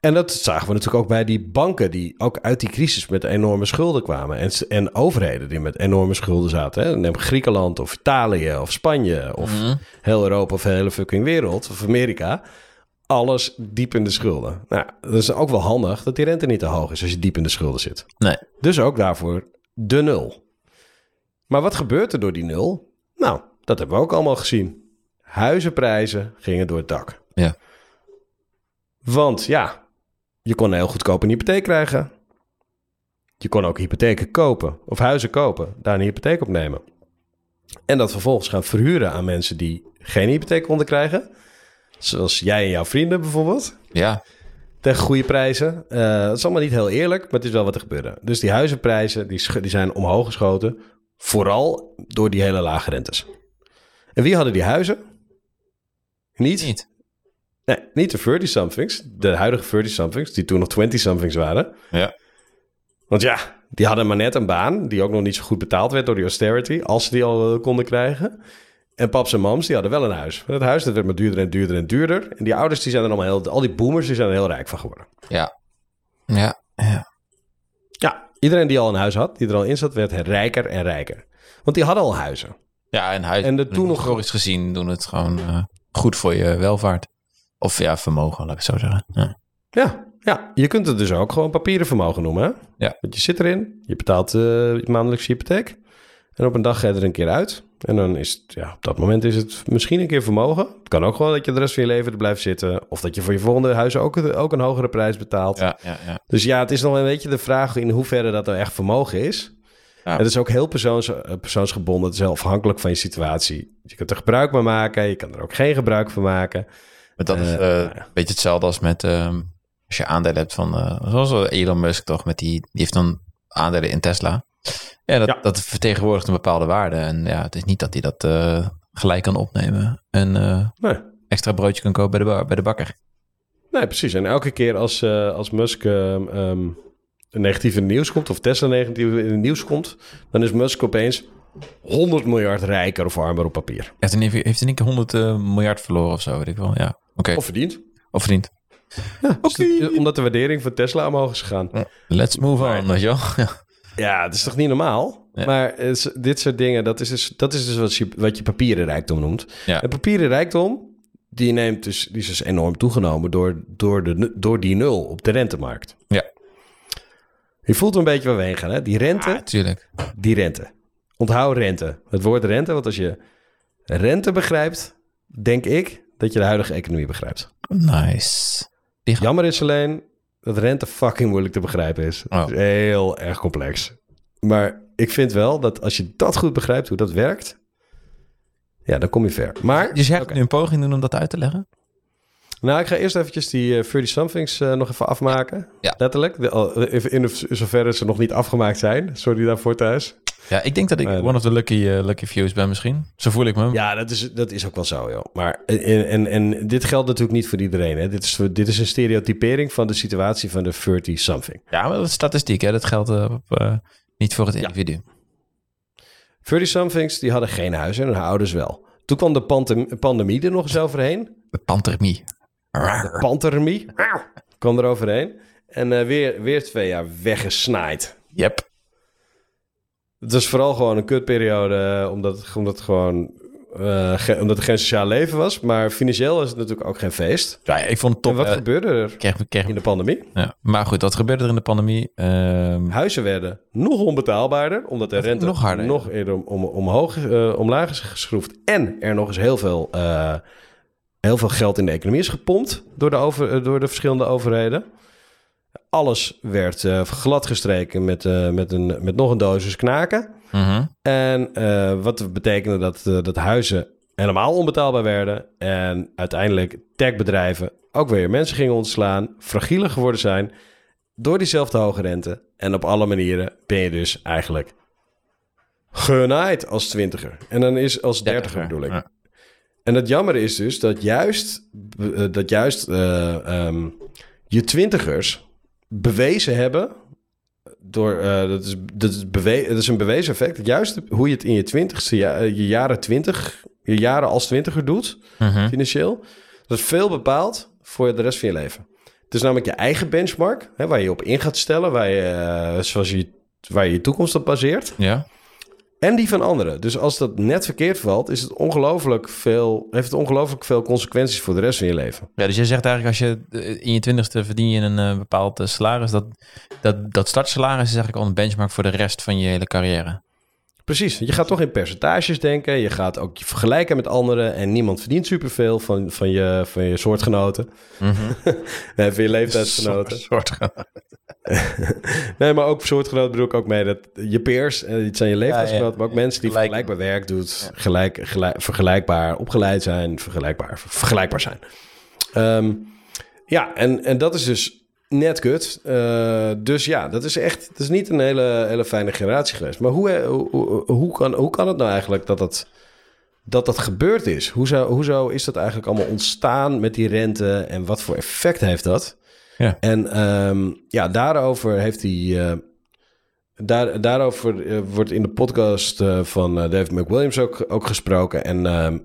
A: En dat zagen we natuurlijk ook bij die banken die ook uit die crisis met enorme schulden kwamen. En, en overheden die met enorme schulden zaten. Hè? Neem Griekenland of Italië of Spanje of
B: Mhm.
A: heel Europa of de hele fucking wereld of Amerika. Alles diep in de schulden. Nou, dat is ook wel handig dat die rente niet te hoog is als je diep in de schulden zit.
B: Nee.
A: Dus ook daarvoor de nul. Maar wat gebeurt er door die nul? Nou, dat hebben we ook allemaal gezien. Huizenprijzen gingen door het dak.
B: Ja.
A: Want ja, je kon een heel goedkoop een hypotheek krijgen. Je kon ook hypotheken kopen of huizen kopen, daar een hypotheek op nemen. En dat vervolgens gaan verhuren aan mensen die geen hypotheek konden krijgen. Zoals jij en jouw vrienden bijvoorbeeld.
B: Ja,
A: Tegen goede prijzen. Eh het is allemaal niet heel eerlijk, maar het is wel wat er gebeurde. Dus die huizenprijzen die, die zijn omhoog geschoten. Vooral door die hele lage rentes. En wie hadden die huizen? Niet,
B: niet.
A: Nee, niet de 30-somethings. De huidige 30-somethings, die toen nog 20-somethings waren.
B: Ja.
A: Want ja, die hadden maar net een baan... die ook nog niet zo goed betaald werd door die austerity... als ze die al eh, konden krijgen. En paps en mams, die hadden wel een huis. Maar dat huis dat werd maar duurder en duurder en duurder. En die ouders, die zijn er allemaal heel... al die boomers, die zijn er heel rijk van geworden.
B: Ja. Ja. ja.
A: Ja, iedereen die al een huis had, die er al in zat... werd rijker en rijker. Want die hadden al huizen.
B: Ja, en huis.
A: En de toen nog-
B: historisch gezien doen het gewoon eh, goed voor je welvaart. Of ja, vermogen, laat ik het zo zeggen. Ja.
A: Ja, ja, je kunt het dus ook gewoon papieren vermogen noemen. Hè?
B: Ja.
A: Want je zit erin, je betaalt eh maandelijks je hypotheek. En op een dag ga je er een keer uit. En dan is het, ja, op dat moment is het misschien een keer vermogen. Het kan ook gewoon dat je de rest van je leven er blijft zitten. Of dat je voor je volgende huis ook, ook een hogere prijs betaalt.
B: Ja, ja, ja.
A: Dus ja, het is nog een beetje de vraag in hoeverre dat er echt vermogen is.
B: Ja.
A: Het is ook heel persoons, eh, persoonsgebonden. Het is heel afhankelijk van je situatie. Je kunt er gebruik van maken. Je kan er ook geen gebruik van maken.
B: Maar dat is
A: Eh,
B: eh,
A: nou
B: een beetje hetzelfde als met... ehm, als je aandelen hebt van... zoals Elon Musk toch, met die, die heeft dan aandelen in Tesla. Ja dat,
A: Ja.
B: dat vertegenwoordigt een bepaalde waarde. En ja, het is niet dat hij dat eh, gelijk kan opnemen. En eh,
A: Nee.
B: extra broodje kan kopen bij de, bij de bakker.
A: Nee, precies. En elke keer als, eh, als Musk ehm, ehm, negatief in het nieuws komt, of Tesla negatief in het nieuws komt, dan is Musk opeens 100 miljard rijker of armer op papier.
B: Heeft hij heeft hij in één keer 100 eh, miljard verloren of zo, weet ik wel. Ja, oké.
A: Of
B: Of,
A: verdiend.
B: verdiend.
A: Ja, dus omdat de waardering van Tesla omhoog is gegaan.
B: Let's move on, weet je wel. *laughs* Ja.
A: Het is toch niet normaal?
B: Ja.
A: Maar is- dit soort dingen, dat is dus, dat is dus wat, je, wat je papieren rijkdom noemt.
B: Ja.
A: En papieren rijkdom, die, neemt dus, die is dus enorm toegenomen door, door, de, door die nul op de rentemarkt.
B: Ja.
A: Je voelt een beetje waar we heen gaan, hè? Die rente,
B: Ah, tuurlijk.
A: die rente. Onthoud rente. Het woord rente, want als je rente begrijpt, denk ik dat je de huidige economie begrijpt.
B: Nice.
A: Jammer is alleen dat rente fucking moeilijk te begrijpen is.
B: Oh.
A: Is heel erg complex. Maar ik vind wel dat als je dat goed begrijpt, hoe dat werkt, ja, dan kom je ver. Maar,
B: Dus gaat
A: Oké.
B: nu een poging doen om dat uit te leggen?
A: nou, ik ga eerst eventjes die eh 30-somethings eh, nog even afmaken.
B: Ja.
A: Letterlijk. De, in de- zoverre ze nog niet afgemaakt zijn. Sorry daarvoor thuis.
B: Ja, ik denk dat ik one of the lucky, eh, lucky fews ben misschien. Zo voel ik me.
A: Ja, dat is, dat is ook wel zo, joh. Maar en, en, en dit geldt natuurlijk niet voor iedereen. Hè. Dit, is, dit is een stereotypering van de situatie van de 30-something.
B: Ja, maar dat is statistiek, hè. Dat geldt eh, op, eh, niet voor het individu.
A: 30-somethings, die hadden geen huis en hun ouders wel. Toen kwam de pandem- pandemie er nog eens overheen.
B: De pantermie.
A: De pantermie kwam er overheen. En weer, weer twee jaar weggesnaaid.
B: Yep.
A: Het was vooral gewoon een kutperiode, eh, omdat, omdat, het gewoon, eh, ge- omdat er geen sociaal leven was. Maar financieel was het natuurlijk ook geen feest.
B: Ja, ik vond het top.
A: en wat
B: eh,
A: gebeurde er
B: kreeg, kreeg,
A: in de pandemie?
B: ja. Maar goed, wat gebeurde er in de pandemie? Ehm,
A: Huizen werden nog onbetaalbaarder, omdat de rente
B: nog harder,
A: nog eerder om, om, omhoog, omlaag is geschroefd. En er nog eens heel veel, heel veel geld in de economie is gepompt door de, over, door de verschillende overheden. Alles werd eh, gladgestreken met, eh, met, een, met nog een dosis knaken.
B: mhm.
A: En eh, wat betekende dat, dat huizen helemaal onbetaalbaar werden. En uiteindelijk techbedrijven ook weer mensen gingen ontslaan, fragieler geworden zijn door diezelfde hoge rente. En op alle manieren ben je dus eigenlijk genaaid als twintiger. En dan is als dertiger bedoel ik.
B: Ja.
A: En het jammer is dus dat juist, dat juist ehm, je twintigers bewezen hebben. Door, eh, dat, is, dat, is bewe- dat is een bewezen effect. Dat juist hoe je het in je twintigste, ja, je jaren twintig, je jaren als twintiger doet,
B: Mhm.
A: financieel. Dat is veel bepaald voor de rest van je leven. Het is namelijk je eigen benchmark, hè, waar je op in gaat stellen, waar je, eh, zoals je, waar je je toekomst op baseert.
B: Ja.
A: En die van anderen. Dus als dat net verkeerd valt, is het ongelooflijk veel, heeft het ongelooflijk veel consequenties voor de rest van je leven.
B: ja, dus jij zegt eigenlijk als je eh, in je twintigste verdien je een eh, bepaald eh, salaris, dat, dat, dat startsalaris is eigenlijk al een benchmark voor de rest van je hele carrière.
A: Precies, je gaat toch in percentages denken. Je gaat ook je vergelijken met anderen. En niemand verdient superveel van, van, je, van je soortgenoten. *laughs* nee, van je leeftijdsgenoten. *laughs*
B: Soortgenoten. *laughs*
A: nee, maar ook soortgenoten bedoel ik ook mee dat je peers, eh, het zijn je leeftijdsgenoten,
B: ja.
A: maar ook mensen die
B: Gelijk-
A: vergelijkbaar werk doet, gelijk, gelijk, vergelijkbaar opgeleid zijn, vergelijkbaar, vergelijkbaar zijn. Ehm, ja, en, en dat is dus net kut. Eh, dus ja, dat is echt, dat is niet een hele, hele fijne generatie geweest. Maar hoe, eh, hoe, hoe, hoe kan, hoe kan het nou eigenlijk dat dat, dat, dat gebeurd is? Hoezo, hoezo is dat eigenlijk allemaal ontstaan met die rente en wat voor effect heeft dat?
B: Ja.
A: En ehm, ja, daarover heeft hij. eh, daar, daarover wordt in de podcast van David McWilliams ook, ook gesproken. En ehm,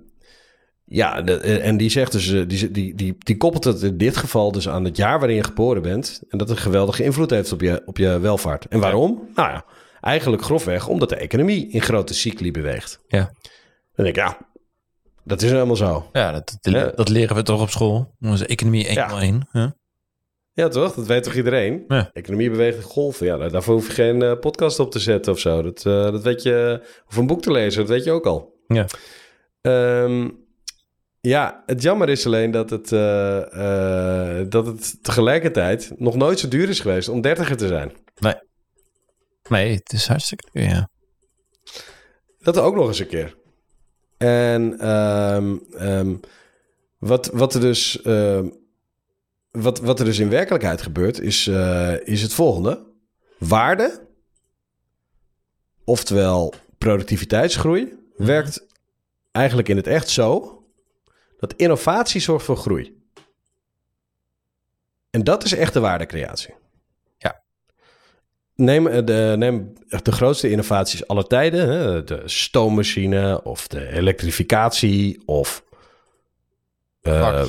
A: ja, de, eh, en die zegt dus, eh, die, die, die, die koppelt het in dit geval dus aan het jaar waarin je geboren bent. En dat een geweldige invloed heeft op je, op je welvaart. En waarom? Nou ja, eigenlijk grofweg omdat de economie in grote cycli beweegt.
B: Ja.
A: Dan denk ik, ja, dat is nou helemaal zo.
B: Ja, dat, dat,
A: Ja.
B: dat leren we toch op school. Onze economie 1
A: Ja.
B: 1. Ja.
A: Ja, toch? Dat weet toch iedereen?
B: Ja.
A: Economie beweegt in golven. Ja, daar- daarvoor hoef je geen eh, podcast op te zetten of zo. Dat, dat weet je... Of een boek te lezen, dat weet je ook al.
B: Ja.
A: Ehm, ja, het jammer is alleen dat het, eh, eh, dat het tegelijkertijd nog nooit zo duur is geweest om dertiger te zijn.
B: Nee, het is hartstikke duur, ja.
A: Dat ook nog eens een keer. En ehm, ehm, wat, wat, er dus, ehm, wat, wat er dus in werkelijkheid gebeurt, is, eh, is het volgende. Waarde, oftewel productiviteitsgroei, werkt eigenlijk in het echt zo dat innovatie zorgt voor groei. En dat is echte waardecreatie.
B: Ja.
A: Neem eh, de, neem de grootste innovaties aller tijden. Hè? De stoommachine of de elektrificatie of eh,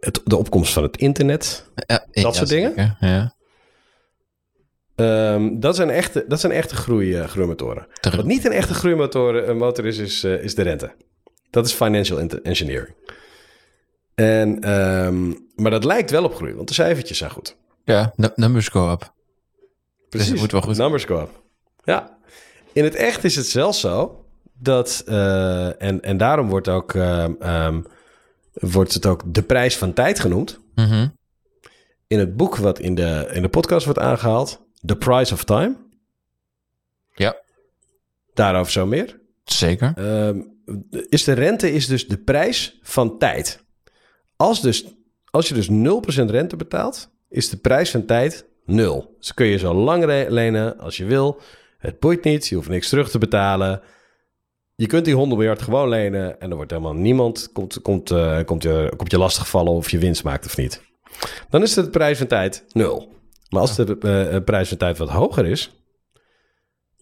A: het, de opkomst van het internet.
B: Ja, ja,
A: soort dingen?
B: Ja.
A: Ehm, dat, zijn echte, dat zijn echte groei, eh, groeimotoren. Wat niet een echte groeimotor eh, motor is, is, eh, is de rente. Dat is financial engineering. En, ehm, maar dat lijkt wel op groei, want de cijfertjes zijn goed.
B: ja, nu- numbers go up.
A: Precies,
B: het moet wel goed.
A: Numbers go up. Ja. In het echt is het zelfs zo dat, eh, en, en daarom wordt, ook, ehm, wordt het ook de prijs van tijd genoemd.
B: Mhm.
A: In het boek wat in de, in de podcast wordt aangehaald, The Price of Time.
B: Ja.
A: Daarover zo meer.
B: Zeker.
A: Ehm, is de rente is dus de prijs van tijd. Als, dus, als je dus 0% rente betaalt, is de prijs van tijd 0. Dus kun je zo lang lenen als je wil. Het boeit niet, je hoeft niks terug te betalen. Je kunt die 100 miljard gewoon lenen en er wordt helemaal niemand komt, komt, eh, komt, je, komt je lastigvallen of je winst maakt of niet. Dan is de prijs van tijd 0. Maar als de eh, prijs van tijd wat hoger is,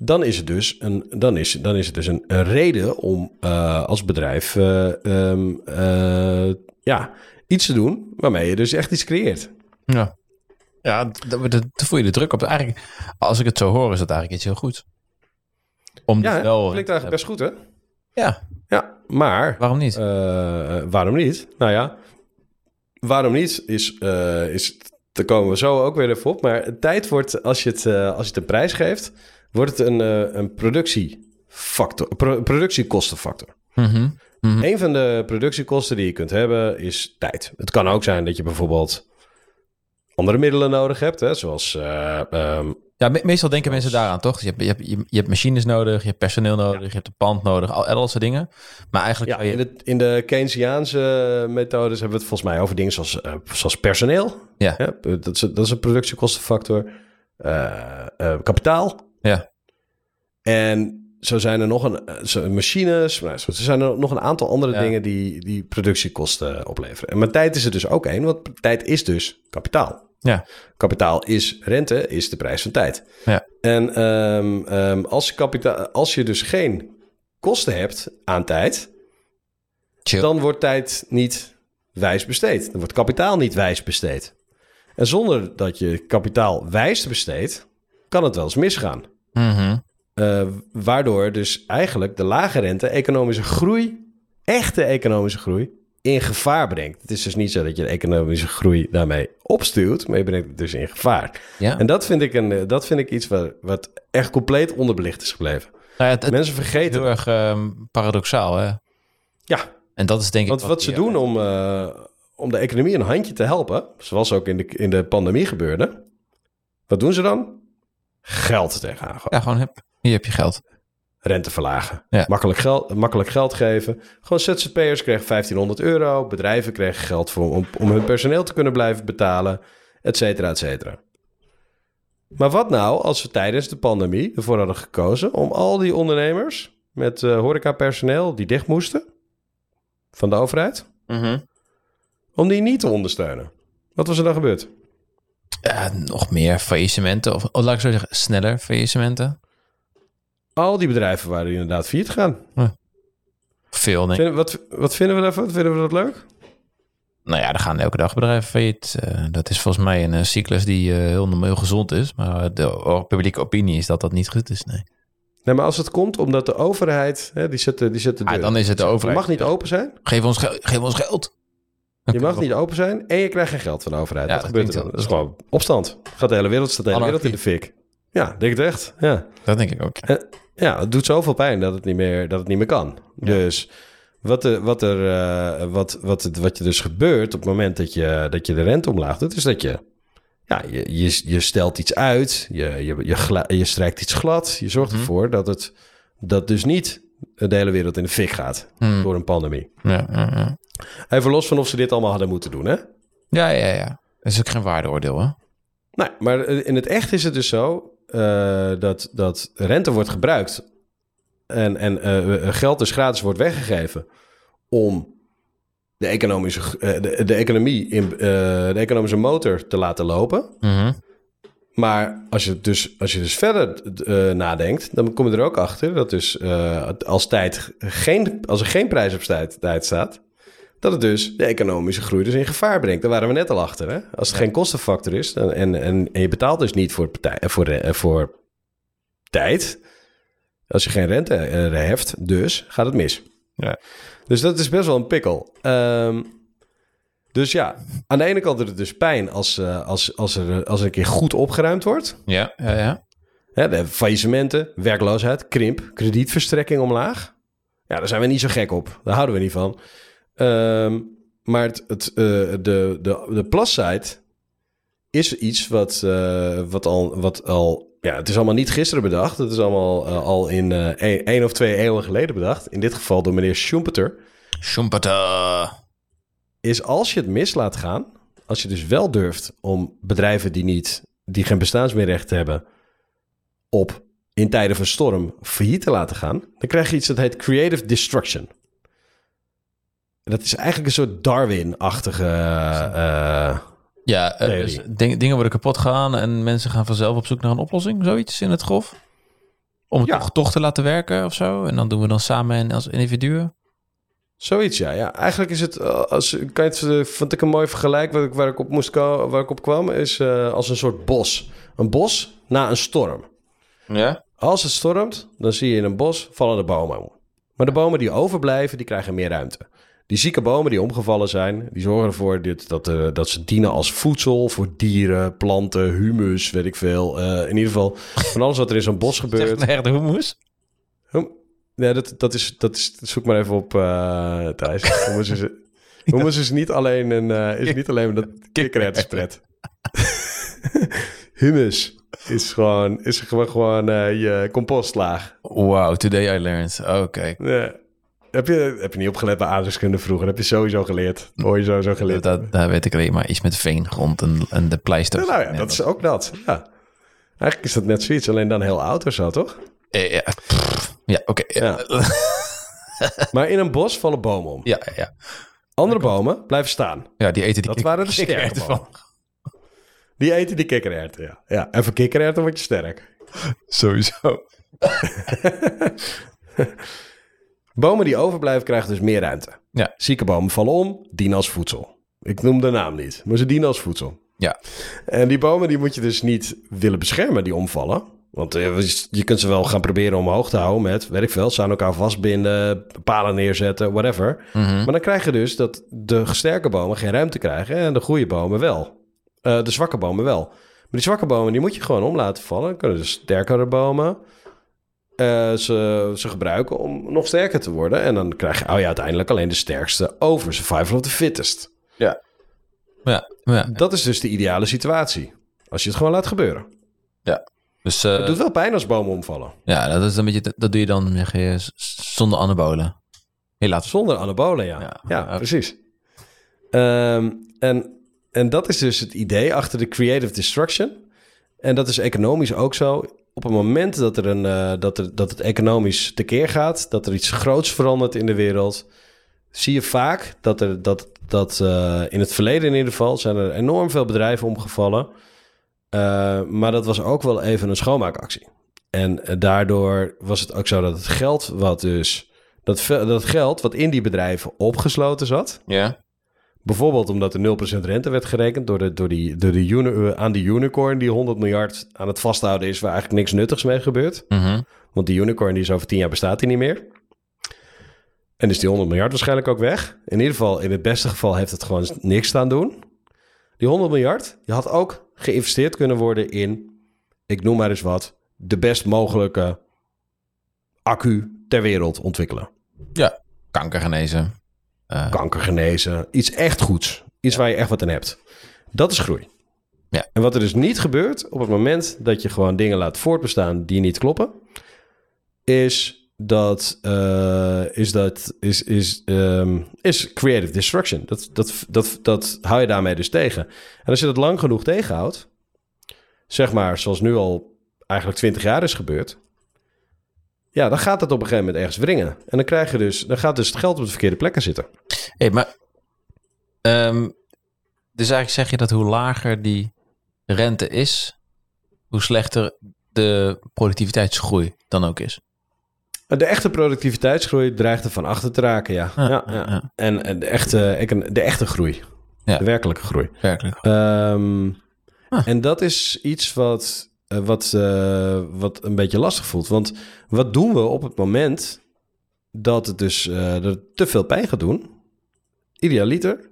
A: dan is het dus een, dan is, dan is het dus een, een reden om eh, als bedrijf eh, ehm, eh, ja, iets te doen waarmee je dus echt iets creëert.
B: Ja. Ja, d- d- d- voel je de druk op. Eigenlijk, als ik het zo hoor, is dat eigenlijk iets heel goed. Om
A: Ja,
B: dus wel...
A: klinkt eigenlijk best goed, hè?
B: Ja,
A: Ja, maar
B: waarom niet?
A: waarom niet? Nou ja, waarom niet is, is, daar komen we zo ook weer even op. Maar tijd wordt, als je het, als je het een prijs geeft, wordt het een, eh, een productiefactor, pro- productiekostenfactor.
B: Mhm.
A: Een van de productiekosten die je kunt hebben is tijd. Het kan ook zijn dat je bijvoorbeeld andere middelen nodig hebt, hè, zoals eh, ehm,
B: Ja, me- meestal denken mensen daaraan, toch? Dus je, hebt, je, hebt, je, hebt machines nodig, je hebt personeel nodig, je hebt een pand nodig, al, al dat soort dingen. Maar eigenlijk
A: ja,
B: zou je...
A: in, de, in de Keynesiaanse methodes hebben we het volgens mij over dingen zoals, eh, zoals personeel.
B: Ja.
A: Dat, is, dat is een productiekostenfactor. Eh, eh, kapitaal.
B: Ja.
A: En zo zijn er nog een eh, zo, machines. Nou, zo, er zijn er nog een aantal andere
B: Ja.
A: dingen die, die productiekosten opleveren. En maar tijd is er dus ook één, want tijd is dus kapitaal.
B: Ja.
A: Kapitaal is rente, is de prijs van tijd.
B: Ja.
A: En ehm, ehm, als, je kapitaal, als je dus geen kosten hebt aan tijd,
B: Chill.
A: dan wordt tijd niet wijs besteed. Dan wordt kapitaal niet wijs besteed. En zonder dat je kapitaal wijs besteedt, kan het wel eens misgaan.
B: Mhm.
A: Eh, waardoor dus eigenlijk de lage rente economische groei, echte economische groei, in gevaar brengt. Het is dus niet zo dat je de economische groei daarmee opstuwt, maar je brengt het dus in gevaar.
B: Ja.
A: En dat vind ik, een, eh, dat vind ik iets wat, wat echt compleet onderbelicht is gebleven.
B: Nou ja, het, het
A: Mensen
B: is
A: vergeten.
B: heel erg ehm, paradoxaal, hè?
A: Ja,
B: En dat is denk ik
A: want wat ze
B: die-
A: doen om, eh, om de economie een handje te helpen, zoals ook in de, in de pandemie gebeurde, wat doen ze dan? Geld tegenaan gooien.
B: Ja, gewoon, heb, hier heb je geld.
A: Rente verlagen.
B: Ja.
A: Makkelijk, geld, makkelijk geld geven. Gewoon ZZP'ers kregen 1500 euro. Bedrijven kregen geld voor, om, om hun personeel te kunnen blijven betalen. Et cetera, et cetera. Maar wat nou als we tijdens de pandemie ervoor hadden gekozen... om al die ondernemers met eh horecapersoneel die dicht moesten... van de overheid... om die niet te ondersteunen? Wat was er dan gebeurd?
B: Ja, nog meer faillissementen. Of, of laat ik zo zeggen, sneller faillissementen.
A: Al die bedrijven waren inderdaad failliet gegaan.
B: Veel, denk ik.
A: Vind- wat, wat vinden we daarvan? Vinden we dat leuk?
B: Nou ja, er gaan elke dag bedrijven failliet. Eh, dat is volgens mij een eh, cyclus die eh, heel, heel gezond is. Maar de publieke opinie is dat dat niet goed is. Nee.
A: Nee, maar als het komt omdat de overheid, hè, die zet de, die zet de
B: Ah,
A: deur.
B: dan is het de overheid.
A: mag niet open zijn.
B: Geef ons, geef ons geld.
A: Je mag niet open zijn en je krijgt geen geld van de overheid.
B: Ja, dat
A: gebeurt er dan? Dat is gewoon opstand. Gaat de hele wereld, staat de hele wereld in de fik. Ja, denk het echt. Ja.
B: Dat denk ik ook.
A: ja, het doet zoveel pijn dat het niet meer, dat het niet meer kan. Dus wat, er, wat, er, eh, wat, wat, het, wat je dus gebeurt op het moment dat je, dat je de rente omlaag doet, is dat je, ja, je, je, je stelt iets uit, je, je, je, je strijkt iets glad, je zorgt
B: Mhm.
A: ervoor dat het dat dus niet de hele wereld in de fik gaat
B: Hmm.
A: door een pandemie.
B: Ja, ja, ja.
A: Even los van of ze dit allemaal hadden moeten doen, hè?
B: ja, ja, ja. Dat is ook geen waardeoordeel, hè?
A: Nou, maar in het echt is het dus zo eh, dat, dat rente wordt gebruikt en, en eh, geld dus gratis wordt weggegeven om de economische, eh, de, de economie in, eh, de economische motor te laten lopen.
B: Mhm.
A: Maar als je dus, als je dus verder eh, nadenkt, dan kom je er ook achter dat dus eh, als, tijd geen, als er geen prijs op tijd, tijd staat, dat het dus de economische groei dus in gevaar brengt. Daar waren we net al achter. Hè? Als het geen kostenfactor is en, en, en je betaalt dus niet voor, partij, eh, voor, voor tijd, als je geen rente heft, dus gaat het mis.
B: Ja.
A: Dus dat is best wel een pikkel. Ehm, dus ja, aan de ene kant doet het dus pijn als, eh, als, als, er, als er een keer goed opgeruimd wordt.
B: Ja, ja, ja.
A: Hè, de faillissementen, werkloosheid, krimp, kredietverstrekking omlaag. Ja, daar zijn we niet zo gek op. Daar houden we niet van. Ehm, maar het, het, eh, de, de, de is iets wat, eh, wat, al, wat al... Ja, het is allemaal niet gisteren bedacht. Het is allemaal al in één één of twee eeuwen geleden bedacht. In dit geval door meneer Schumpeter.
B: Schumpeter.
A: Is als je het mis laat gaan... Als je dus wel durft om bedrijven die, niet, die geen bestaansmeerrecht hebben... op in tijden van storm failliet te laten gaan... dan krijg je iets dat heet creative destruction. En Dat is eigenlijk een soort Darwin-achtige... eh,
B: Ja, eh, dus ding- dingen worden kapot gaan en mensen gaan vanzelf op zoek naar een oplossing, zoiets in het grof. Om het
A: Ja.
B: toch, toch te laten werken of zo. En dan doen we dan samen en als individuen.
A: Zoiets, ja. ja. Eigenlijk is het, eh, als, kan je het, eh, vond ik een mooi vergelijk waar ik, waar ik op moest waar ik op kwam, is eh, als een soort bos. Een bos na een storm.
B: Ja?
A: Als het stormt, dan zie je in een bos vallen de bomen om. Maar de bomen die overblijven, die krijgen meer ruimte. Die zieke bomen die omgevallen zijn, die zorgen ervoor dit, dat, eh, dat ze dienen als voedsel voor dieren, planten, humus, weet ik veel. In ieder geval van alles wat er in zo'n bos *laughs* gebeurt.
B: Zegt echt de hummus?
A: Hum- Ja, dat, dat, is, dat is... Zoek maar even op, eh Thijs. Hummus is, hummus is niet alleen een... eh, is niet alleen dat kikkererwtenspret. *laughs* Hummus is gewoon, is gewoon, gewoon eh, je compostlaag.
B: Wow, today I learned. Oké.
A: Ja. Heb, je, heb je niet opgelet bij aardrijkskunde vroeger? Dat heb je sowieso geleerd. Hoor je sowieso geleerd.
B: Dat, daar weet ik alleen maar iets met veengrond en, en de pleister.
A: nou ja, dat is ook dat. Ja. Eigenlijk is dat net zoiets, alleen dan heel oud of zo, toch?
B: Eh, Ja, pff, ja oké.
A: Ja. *laughs* Maar in een bos vallen bomen om.
B: Ja, ja.
A: Andere bomen blijven staan.
B: ja, die eten die
A: Dat waren de sterke bomen. Die eten die kikkererwten, ja. ja. En van kikkererwten word je sterk. *laughs*
B: Sowieso. *laughs*
A: Bomen die overblijven krijgen dus meer ruimte.
B: Ja.
A: Zieke bomen vallen om, dienen als voedsel. Ik noem de naam niet, maar ze dienen als voedsel.
B: Ja.
A: En die bomen die moet je dus niet willen beschermen, die omvallen. Want eh, je kunt ze wel gaan proberen omhoog te houden met, weet ik veel, ze aan elkaar vastbinden, palen neerzetten, whatever.
B: Mhm.
A: Maar dan krijg je dus dat de sterke bomen geen ruimte krijgen en de goede bomen wel. Eh, de zwakke bomen wel. Maar die zwakke bomen die moet je gewoon om laten vallen. Dan kunnen dus sterkere bomen eh, ze, ze gebruiken om nog sterker te worden. En dan krijg je, oh ja, uiteindelijk alleen de sterkste over. Survival of the fittest.
B: Ja, ja.
A: Dat is dus de ideale situatie. Als je het gewoon laat gebeuren.
B: Dus eh,
A: Het doet wel pijn als bomen omvallen.
B: ja, dat, is een beetje, dat doe je dan zeg je, z- zonder anabolen. Helaas.
A: Zonder anabolen, ja.
B: Ja.
A: Ja,
B: Ja.
A: precies. Ehm, en, en dat is dus het idee achter de creative destruction. En dat is economisch ook zo. Op het moment dat, er een, eh, dat, er, dat het economisch tekeer gaat, dat er iets groots verandert in de wereld, zie je vaak dat er dat, dat eh, in het verleden in ieder geval zijn er enorm veel bedrijven omgevallen. Eh, maar dat was ook wel even een schoonmaakactie. En eh, daardoor was het ook zo dat het geld wat dus dat, dat geld wat in die bedrijven opgesloten zat,
B: Ja.
A: bijvoorbeeld omdat er 0% rente werd gerekend door de, door die, door de uni- eh, aan die unicorn die 100 miljard aan het vasthouden is, waar eigenlijk niks nuttigs mee gebeurt.
B: Mhm.
A: Want die unicorn die is over 10 jaar bestaat die niet meer. En is die 100 miljard waarschijnlijk ook weg. In ieder geval, in het beste geval heeft het gewoon niks staan doen. Die 100 miljard, die had ook geïnvesteerd kunnen worden in, ik noem maar eens wat, de best mogelijke accu ter wereld ontwikkelen.
B: Kanker genezen. Eh,
A: kanker genezen. Iets echt goeds. Iets waar je echt wat aan hebt. Dat is groei.
B: Ja.
A: En wat er dus niet gebeurt op het moment dat je gewoon dingen laat voortbestaan die niet kloppen, is dat eh, is dat is is ehm, is creative destruction. Dat, dat, dat, dat hou je daarmee dus tegen. En als je dat lang genoeg tegenhoudt, zeg maar zoals nu al eigenlijk 20 jaar is gebeurd, ja, dan gaat het op een gegeven moment ergens wringen. En dan krijg je dus, dan gaat dus het geld op de verkeerde plekken zitten.
B: hey, maar... ehm, dus eigenlijk zeg je dat hoe lager die rente is, hoe slechter de productiviteitsgroei dan ook is.
A: De echte productiviteitsgroei dreigt er van achter te raken, ja.
B: Ja,
A: ja. En en de echte, de echte groei.
B: Ja.
A: De werkelijke groei.
B: Werkelijk.
A: Ehm,
B: Ah.
A: En dat is iets wat, eh, wat, eh, wat een beetje lastig voelt. Want wat doen we op het moment dat het dus eh, er te veel pijn gaat doen? Idealiter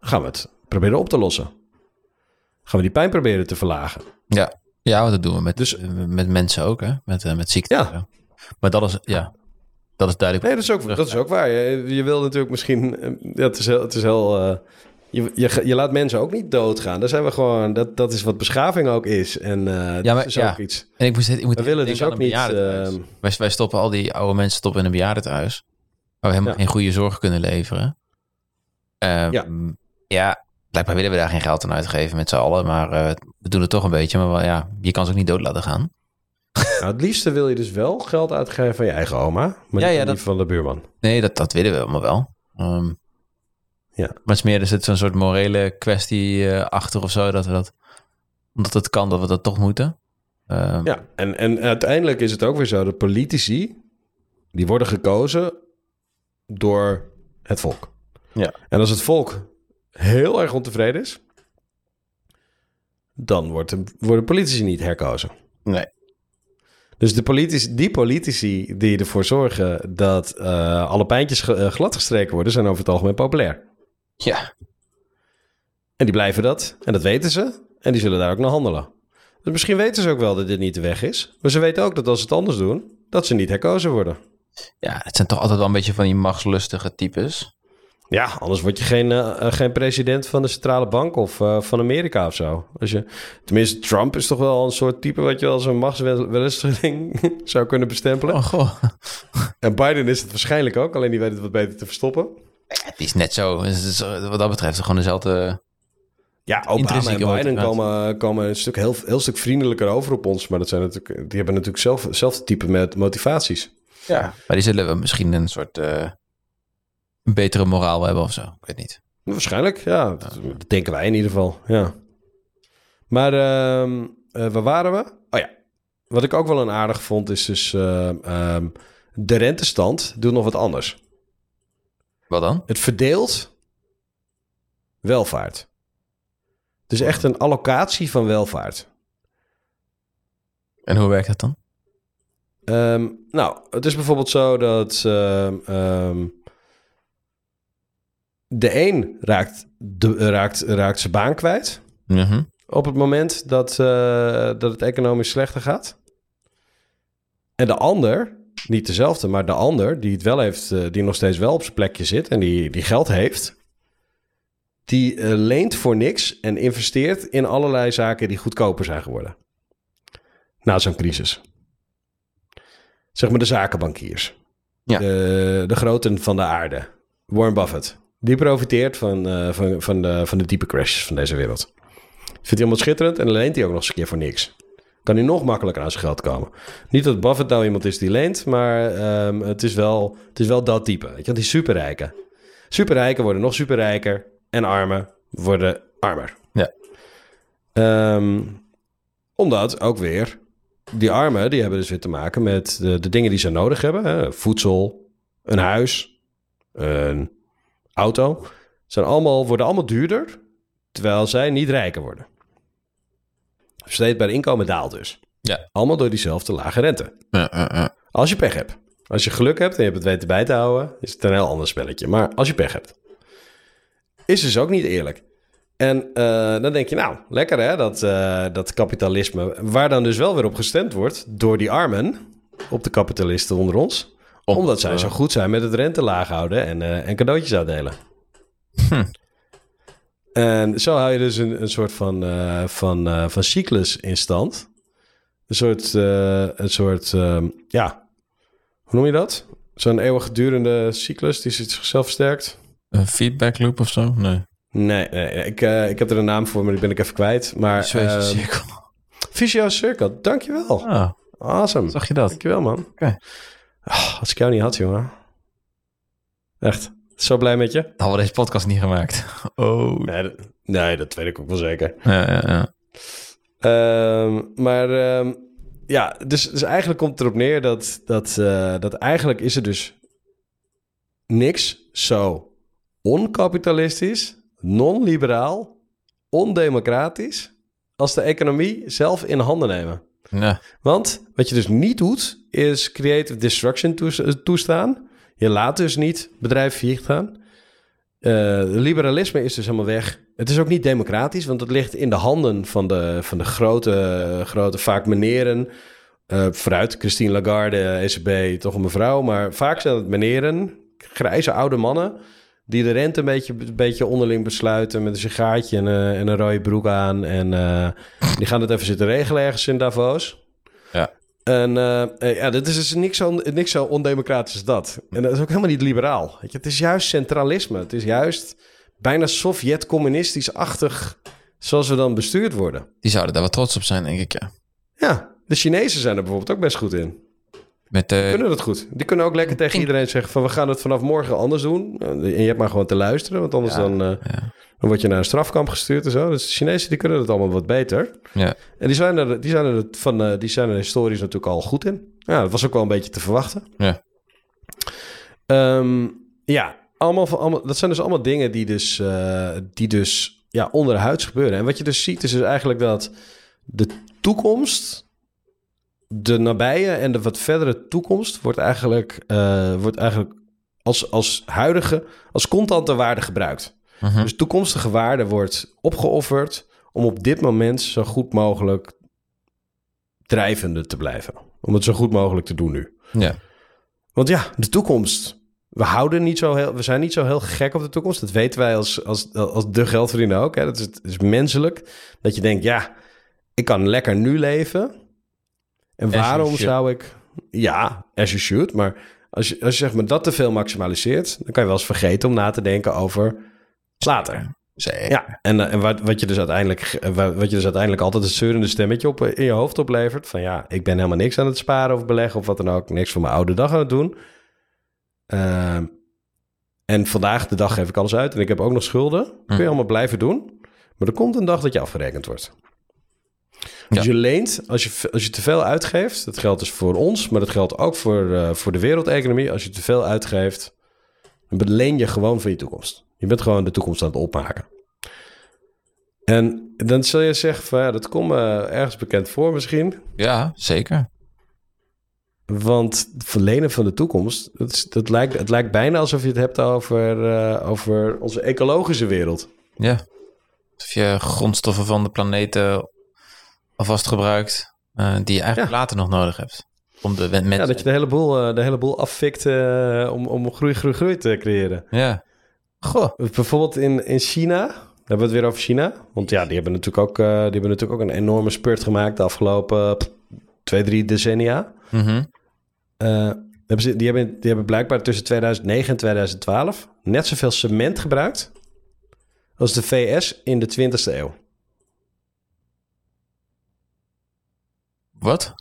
A: gaan we het proberen op te lossen. Gaan we die pijn proberen te verlagen.
B: Ja, ja dat doen we met,
A: Dus-
B: eh, met mensen ook, hè? Met, eh, met ziekte.
A: Ja.
B: Maar dat is, ja, dat is duidelijk.
A: Nee, dat is ook, dat is ook waar. Je, je wil natuurlijk misschien... eh, Ja, het is heel... Het is heel eh, je, je, je laat mensen ook niet doodgaan. Daar zijn we gewoon... Dat, dat is wat beschaving ook is. En eh
B: Ja, maar-
A: dat is
B: ja.
A: ook iets...
B: En ik moest, ik moet
A: We willen dus ook niet... ehm,
B: wij, wij stoppen al die oude mensen stoppen in een bejaardentehuis. Waar we helemaal
A: Ja.
B: geen goede zorg kunnen leveren. Ehm,
A: Ja.
B: ja. blijkbaar willen we daar geen geld aan uitgeven met z'n allen. Maar we doen het toch een beetje. Maar wel, ja, je kan ze ook niet dood laten gaan.
A: Nou, het liefste wil je dus wel geld uitgeven van je eigen oma. Maar
B: Ja,
A: niet
B: ja,
A: die
B: dat-
A: van de buurman.
B: Nee, dat, dat willen we allemaal wel. Ehm,
A: Ja.
B: Maar het is meer, er zit zo'n soort morele kwestie eh, achter of zo. Dat we dat, omdat het kan, dat we dat toch moeten. Ehm,
A: Ja, en, en uiteindelijk is het ook weer zo dat politici... die worden gekozen door het volk.
B: Ja.
A: En als het volk heel erg ontevreden is... dan wordt de, worden politici niet herkozen.
B: Nee.
A: Dus de politici, die politici die ervoor zorgen dat eh, alle pijntjes eh, gladgestreken worden, zijn over het algemeen populair.
B: Ja.
A: En die blijven dat. En dat weten ze. En die zullen daar ook naar handelen. Dus misschien weten ze ook wel dat dit niet de weg is. Maar ze weten ook dat als ze het anders doen, dat ze niet herkozen worden.
B: ja, het zijn toch altijd wel een beetje van die machtslustige types.
A: Ja, anders word je geen, eh, eh, geen president van de centrale bank of eh, van Amerika of zo. Als je, tenminste, Trump is toch wel een soort type wat je als een machtswellustiging *laughs* zou kunnen bestempelen.
B: Oh, goh.
A: En Biden is het waarschijnlijk ook, alleen die weet het wat beter te verstoppen.
B: Het is net zo. Het is, wat dat betreft gewoon dezelfde...
A: Ja, Obama en Biden komen, komen een stuk, heel, heel stuk vriendelijker over op ons. Maar dat zijn natuurlijk, die hebben natuurlijk zelf, hetzelfde type met motivaties.
B: Ja. Maar die zullen we misschien een soort... eh, een betere moraal hebben of zo. Ik weet niet.
A: Waarschijnlijk, ja. Dat, dat denken wij in ieder geval, ja. Maar ehm, eh, waar waren we? Oh ja, wat ik ook wel een aardig vond is dus... ehm, ehm, de rentestand doet nog wat anders.
B: Wat dan?
A: Het verdeelt welvaart. Het is echt een allocatie van welvaart.
B: En hoe werkt dat dan?
A: Ehm, nou, het is bijvoorbeeld zo dat de een raakt, de, raakt, raakt zijn baan kwijt
B: Mhm.
A: op het moment dat, eh, dat het economisch slechter gaat. En de ander, niet dezelfde, maar de ander die het wel heeft, eh, die nog steeds wel op zijn plekje zit en die, die geld heeft, die eh, leent voor niks en investeert in allerlei zaken die goedkoper zijn geworden. Na zo'n crisis. Zeg maar de zakenbankiers.
B: Ja.
A: De, de groten van de aarde. Warren Buffett. Die profiteert van, eh, van, van, de, van de diepe crashes van deze wereld. Vindt hij allemaal schitterend en leent hij ook nog eens een keer voor niks. Kan hij nog makkelijker aan zijn geld komen. Niet dat Buffett nou iemand is die leent, maar ehm, het, is wel, het is wel dat type. Weet je, die superrijken. Superrijken worden nog superrijker en armen worden armer.
B: Ja.
A: Ehm, omdat ook weer die armen, die hebben dus weer te maken met de, de dingen die ze nodig hebben. Hè? Voedsel, een huis, een auto. Zijn allemaal, worden allemaal duurder, terwijl zij niet rijker worden. Versteedbaar inkomen daalt dus.
B: Ja.
A: Allemaal door diezelfde lage rente.
B: Ja, ja, ja.
A: Als je pech hebt. Als je geluk hebt en je hebt het weten bij te houden, is het een heel ander spelletje. Maar als je pech hebt, is dus ook niet eerlijk. En eh, dan denk je, nou, lekker hè, dat, eh, dat kapitalisme. Waar dan dus wel weer op gestemd wordt door die armen, op de kapitalisten onder ons.
B: Om-
A: omdat zij zo goed zijn met het rente laag houden en, eh, en cadeautjes uitdelen.
B: Hm.
A: En zo hou je dus een, een soort van, eh, van, eh, van cyclus in stand. Een soort, een soort ehm, ja, hoe noem je dat? Zo'n eeuwigdurende cyclus die zichzelf versterkt.
B: Een feedback loop of zo? Nee.
A: Nee, nee ik, ik heb er een naam voor, maar die ben ik even kwijt. Maar ehm,
B: cirkel.
A: Vicious Circle, dankjewel.
B: Ah,
A: Awesome.
B: zag je dat?
A: Dankjewel, man.
B: Oké.
A: Ah, als ik jou niet had, jongen. Echt. Zo blij met je.
B: Hadden we deze podcast niet gemaakt. *laughs* Oh.
A: Nee, dat, nee, dat weet ik ook wel zeker.
B: Ja, ja, ja.
A: Ehm, maar ehm, ja, dus, dus eigenlijk komt het erop neer dat, dat, eh, dat eigenlijk is er dus niks zo onkapitalistisch, non-liberaal, ondemocratisch als de economie zelf in handen nemen.
B: Ja.
A: Want wat je dus niet doet, is creative destruction toes- toestaan. Je laat dus niet bedrijven failliet gaan. Eh, liberalisme is dus helemaal weg. Het is ook niet democratisch, want het ligt in de handen van de, van de grote, grote, vaak meneren. Eh vooruit, Christine Lagarde, ECB, toch een mevrouw. Maar vaak zijn het meneren, grijze oude mannen... die de rente een beetje, een beetje onderling besluiten... met een sigaartje en, eh, en een rode broek aan. En die gaan het even zitten regelen ergens in Davos. En eh, ja, dit is dus niks zo, niks zo ondemocratisch als dat. En dat is ook helemaal niet liberaal. Weet je, het is juist centralisme. Het is juist bijna Sovjet-communistisch-achtig zoals we dan bestuurd worden.
B: Die zouden daar wel trots op zijn, denk ik, ja.
A: Ja, de Chinezen zijn er bijvoorbeeld ook best goed in.
B: Met
A: Die
B: de...
A: kunnen dat goed. Die kunnen ook lekker tegen iedereen zeggen van... we gaan het vanaf morgen anders doen. En je hebt maar gewoon te luisteren, want anders
B: Ja,
A: dan, eh,
B: ja.
A: dan word je naar een strafkamp gestuurd en zo. Dus de Chinezen die kunnen het allemaal wat beter.
B: Ja.
A: En die zijn er, die zijn er, van, eh, die zijn er historisch natuurlijk al goed in. Ja, dat was ook wel een beetje te verwachten.
B: Ja.
A: Ehm, ja, allemaal, van- allemaal, dat zijn dus allemaal dingen die dus, eh, die dus ja, onderhuids gebeuren. En wat je dus ziet is dus eigenlijk dat de toekomst, de nabije en de wat verdere toekomst, wordt eigenlijk, eh, wordt eigenlijk als, als huidige, als constante waarde gebruikt.
B: Mhm.
A: Dus toekomstige waarde wordt opgeofferd om op dit moment zo goed mogelijk drijvende te blijven. Om het zo goed mogelijk te doen nu.
B: Ja.
A: Want ja, de toekomst. We houden niet zo heel, we zijn niet zo heel gek op de toekomst. Dat weten wij als, als, als de geldverdiener ook. Hè. Dat is, het is menselijk. Dat je denkt, ja, ik kan lekker nu leven. En waarom zou ik... Ja, as you should. Maar als je, als je zeg maar dat te veel maximaliseert... dan kan je wel eens vergeten om na te denken over later.
B: Zeker.
A: Ja, en, eh, en wat, wat, je dus uiteindelijk, eh, wa- wat je dus uiteindelijk altijd een zeurende stemmetje op, eh, in je hoofd oplevert. Van ja, ik ben helemaal niks aan het sparen of beleggen of wat dan ook. Niks voor mijn oude dag aan het doen. Ehm, en vandaag de dag geef ik alles uit en ik heb ook nog schulden. Kun je
B: Hm.
A: allemaal blijven doen. Maar er komt een dag dat je afgerekend wordt. Dus
B: Ja.
A: je leent, als je, als je te veel uitgeeft, dat geldt dus voor ons, maar dat geldt ook voor, eh, voor de wereldeconomie. Als je te veel uitgeeft, dan leen je gewoon van je toekomst. Je bent gewoon de toekomst aan het opmaken. En dan zul je zeggen van ja, dat komt me ergens bekend voor misschien.
B: Ja, zeker.
A: Want het verlenen van de toekomst, dat is, dat lijkt, het lijkt bijna alsof je het hebt over, eh, over onze ecologische wereld.
B: Ja. Of je grondstoffen van de planeet eh, alvast gebruikt, eh, die je eigenlijk later nog nodig hebt. Om de mensen...
A: Ja, dat je de hele boel, eh, de hele boel afvikt eh, om, om groei, groei, groei te creëren.
B: Ja. Goh.
A: Bijvoorbeeld in, in China, dan hebben we het weer over China. Want ja, die hebben natuurlijk ook, die hebben natuurlijk ook een enorme spurt gemaakt de afgelopen twee, drie decennia.
B: Mhm.
A: Hebben ze, die, hebben, die hebben blijkbaar tussen 2009 en 2012 net zoveel cement gebruikt als de VS in de 20e eeuw.
B: Wat?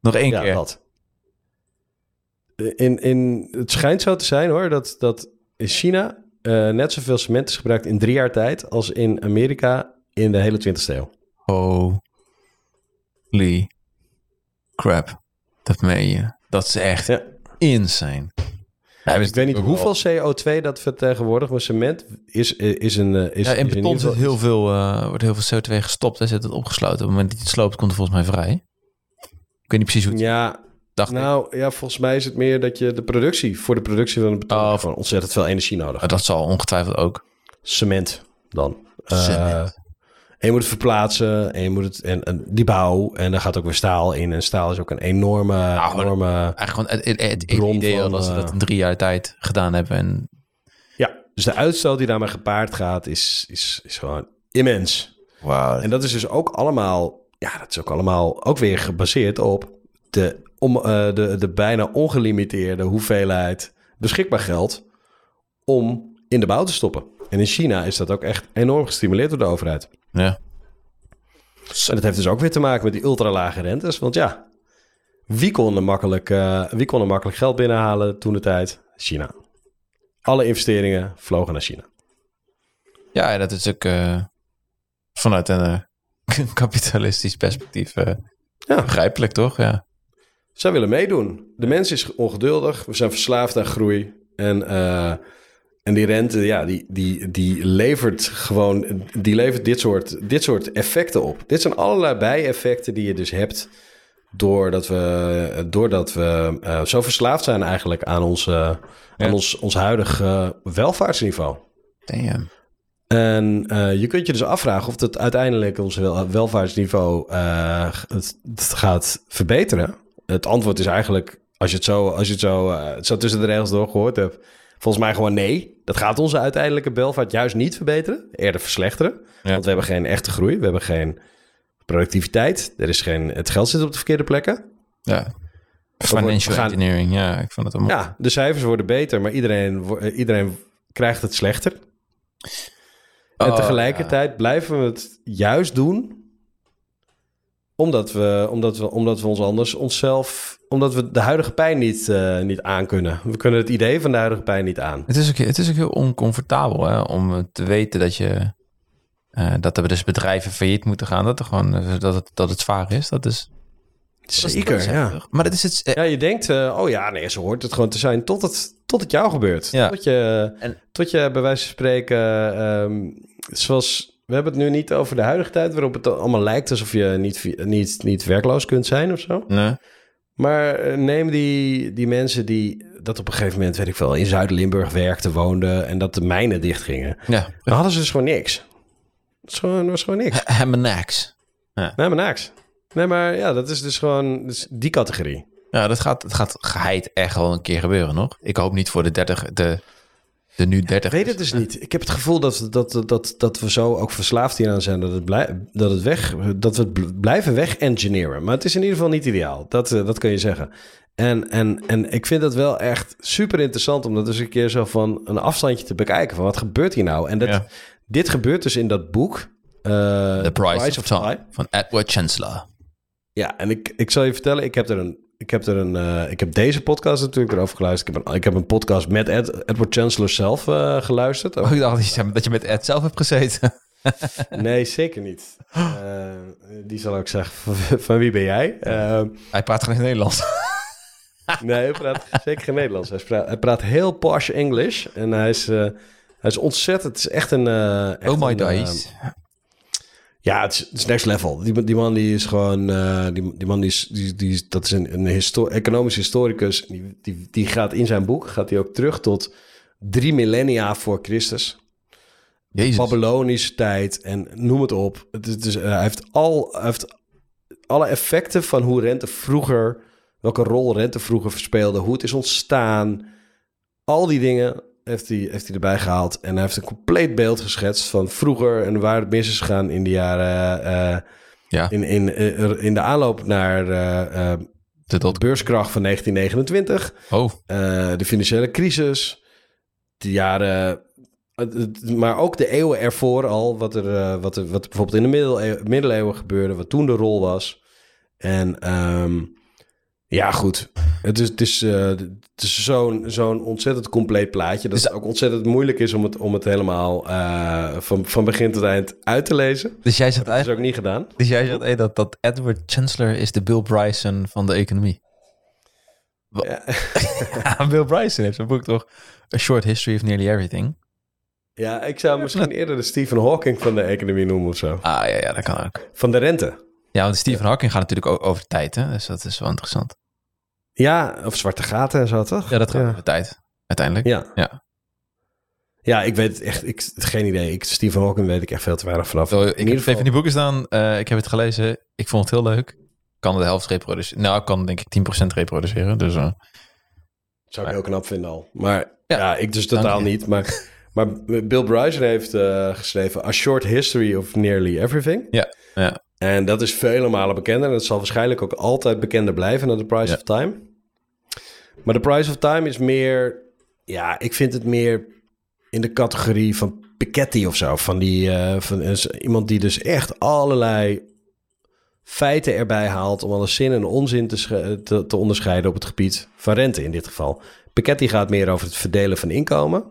B: Nog één
A: Ja,
B: keer.
A: dat. In, in, het schijnt zo te zijn hoor, dat, dat in China eh, net zoveel cement is gebruikt in drie jaar tijd als in Amerika in de hele 20e eeuw.
B: Holy crap. Dat meen je. Dat is echt
A: Ja.
B: insane. Ja,
A: Ik weet niet hoeveel CO2 dat vertegenwoordigt, maar cement is, is een... eh, Is,
B: Ja, in
A: is
B: beton zit heel veel, eh, wordt heel veel CO2 gestopt. Hij zit het opgesloten. Op het moment dat hij het sloopt, komt het volgens mij vrij. Ik weet niet precies hoe het
A: Ja,
B: dacht. ik.
A: nou ja, volgens mij is het meer dat je de productie, voor de productie van het beton,
B: Oh.
A: ontzettend veel energie nodig.
B: Dat zal ongetwijfeld ook.
A: Cement dan. Eh,
B: Cement.
A: en je moet het verplaatsen en je moet het en, en die bouw en daar gaat ook weer staal in en staal is ook een enorme,
B: Nou,
A: enorme
B: Eigenlijk gewoon het, het, het
A: Bron
B: idee
A: van,
B: dat ze
A: eh,
B: dat in drie jaar tijd gedaan hebben. En
A: ja. Dus de uitstoot die daarmee gepaard gaat is, is, is gewoon immens.
B: wauw.
A: En dat is dus ook allemaal, ja, dat is ook allemaal ook weer gebaseerd op de, om, eh, de, de bijna ongelimiteerde hoeveelheid beschikbaar geld om in de bouw te stoppen. En in China is dat ook echt enorm gestimuleerd door de overheid.
B: Ja.
A: En dat heeft dus ook weer te maken met die ultralage rentes. Want ja, wie kon er makkelijk, eh, wie kon er makkelijk geld binnenhalen toen de tijd? China. Alle investeringen vlogen naar China.
B: ja, dat is ook eh, vanuit een eh, *laughs* kapitalistisch perspectief eh,
A: Ja.
B: begrijpelijk, toch? Ja.
A: Zij willen meedoen. De mens is ongeduldig. We zijn verslaafd aan groei. En, eh, en die rente, ja, die, die, die levert gewoon die levert dit soort, dit soort effecten op. Dit zijn allerlei bijeffecten die je dus hebt doordat we, doordat we eh, zo verslaafd zijn eigenlijk aan ons,
B: Ja.
A: aan ons, ons huidige welvaartsniveau.
B: Damn.
A: En eh, je kunt je dus afvragen of het uiteindelijk ons wel- welvaartsniveau eh, het, het gaat verbeteren. Het antwoord is eigenlijk, als je het zo, als je het zo, eh, zo tussen de regels door gehoord hebt, volgens mij gewoon nee. Dat gaat onze uiteindelijke welvaart juist niet verbeteren, eerder verslechteren.
B: Ja.
A: Want we hebben geen echte groei, we hebben geen productiviteit, er is geen, het geld zit op de verkeerde plekken.
B: Ja. Financial
A: gaan-
B: engineering, ja, ik vond het allemaal.
A: Ja, de cijfers worden beter, maar iedereen, iedereen krijgt het slechter. En
B: Oh,
A: tegelijkertijd blijven we het juist doen. Omdat we, omdat we, omdat we ons anders onszelf. Omdat we de huidige pijn niet, eh, niet aankunnen. We kunnen het idee van de huidige pijn niet aan.
B: Het is ook, het is ook heel oncomfortabel hè, om te weten dat je. eh, dat er dus bedrijven failliet moeten gaan. Dat, er gewoon, eh, dat, het, dat het zwaar is. Dat is. is- dat
A: Zeker,
B: is
A: ja.
B: Maar dat is het. eh,
A: Ja, je denkt, eh, oh ja, nee, zo hoort het gewoon te zijn tot het, tot het jou gebeurt.
B: Ja.
A: Tot, je,
B: En-
A: tot je bij wijze van spreken, ehm, zoals... We hebben het nu niet over de huidige tijd, waarop het allemaal lijkt alsof je niet, niet, niet werkloos kunt zijn of zo.
B: nee.
A: Maar eh, neem die, die mensen die dat op een gegeven moment, weet ik veel, in Zuid-Limburg werkten, woonden en dat de mijnen dichtgingen.
B: Ja.
A: Dan hadden ze dus gewoon niks. Dat was gewoon, dat was gewoon niks.
B: En niks.
A: Nee, maar niks. Nee, maar ja, dat is dus gewoon dus die categorie.
B: Ja, dat gaat, het gaat geheid echt wel een keer gebeuren nog. Ik hoop niet voor de 30, de, de nu 30.
A: Ik weet het dus niet. Ik heb het gevoel dat, dat, dat, dat we zo ook verslaafd hieraan zijn. Dat, het blij, dat, het weg, dat we het bl- blijven weg-engineeren. Maar het is in ieder geval niet ideaal. Dat, eh, dat kun je zeggen. En, en, en ik vind dat wel echt super interessant om dat eens een keer zo van een afstandje te bekijken. Van wat gebeurt hier nou? En dat,
B: Ja.
A: dit gebeurt dus in dat boek. eh,
B: The Price, of Time van Edward Chancellor.
A: Ja, en ik, ik zal je vertellen, ik heb er een. Ik heb, er een, eh, ik heb deze podcast natuurlijk erover geluisterd. Ik heb een, ik heb een podcast met Ed, Edward Chancellor zelf eh, geluisterd.
B: Oh, ik dacht dat je- dat je met Ed zelf hebt gezeten. *laughs*
A: Nee, zeker niet. Eh, die zal ook zeggen, van, van wie ben jij?
B: Hij praat het Nederlands.
A: nee, hij praat zeker geen Nederlands. Hij praat, hij praat heel posh English. En hij is, hij is ontzettend... Het is echt een... echt
B: Oh my
A: een,
B: days.
A: Ja, het is, het is next level. Die, die man die is gewoon... eh, die, die man die is... Die, die, dat is een, een histo economisch historicus. Die, die, die gaat in zijn boek... Gaat hij ook terug tot drie millennia voor Christus.
B: Jezus.
A: Babylonische tijd en noem het op. Het is, dus, eh, hij, heeft al, hij heeft alle effecten van hoe rente vroeger welke rol rente vroeger verspeelde, hoe het is ontstaan. Al die dingen heeft hij, heeft hij erbij gehaald. En hij heeft een compleet beeld geschetst van vroeger en waar het mis is gegaan in de jaren. eh,
B: Ja.
A: in, in, eh, in de aanloop naar eh,
B: De
A: beurskracht van 1929.
B: Oh,
A: de financiële crisis. De jaren. Maar ook de eeuwen ervoor al. Wat er, wat er, wat er bijvoorbeeld in de middeleeuwen, middeleeuwen gebeurde. Wat toen de rol was. En ehm, ja, goed. Het is, het is, eh, het is zo'n zo'n ontzettend compleet plaatje. Dat
B: Dus-
A: het ook ontzettend moeilijk is om het, om het helemaal eh, van, van begin tot eind uit te lezen.
B: dus jij zegt
A: Dat is
B: eigenlijk
A: ook niet gedaan.
B: dus jij zegt, hey, dat, dat Edward Chancellor is de Bill Bryson van de economie. *laughs*
A: Ja,
B: Bill Bryson heeft zijn boek toch A Short History of Nearly Everything.
A: Ja, ik zou misschien eerder de Stephen Hawking van de economie noemen of zo.
B: Ah ja, ja, dat kan ook.
A: Van de rente.
B: Ja, want Stephen Hawking gaat natuurlijk ook over tijd, hè? Dus dat is wel interessant.
A: Ja, of zwarte gaten en zo, toch?
B: Ja, dat gaat
A: ja.
B: tijd, uiteindelijk.
A: Ja.
B: Ja.
A: Ja, ik weet het echt, ik, geen idee. Ik, Stephen Hawking weet ik echt veel te weinig vanaf.
B: Zo,
A: In
B: ik
A: ieder
B: heb
A: geval-
B: even die boeken staan. eh, ik heb het gelezen. Ik vond het heel leuk. Kan de helft reproduceren. Nou, ik kan denk ik 10% reproduceren. Dus eh,
A: Zou ik heel knap vinden al. Maar
B: Ja,
A: ja, ik dus totaal niet. Maar, *laughs* maar Bill Bryson heeft eh, geschreven A Short History of Nearly Everything.
B: Ja, ja.
A: En dat is vele malen bekender. En dat zal waarschijnlijk ook altijd bekender blijven dan The Price
B: Ja.
A: of Time. Maar The Price of Time is meer... Ja, ik vind het meer in de categorie van Piketty of zo. Van, die, eh, van iemand die dus echt allerlei feiten erbij haalt... om alle zin en onzin te, te, te onderscheiden op het gebied van rente in dit geval. Piketty gaat meer over het verdelen van inkomen...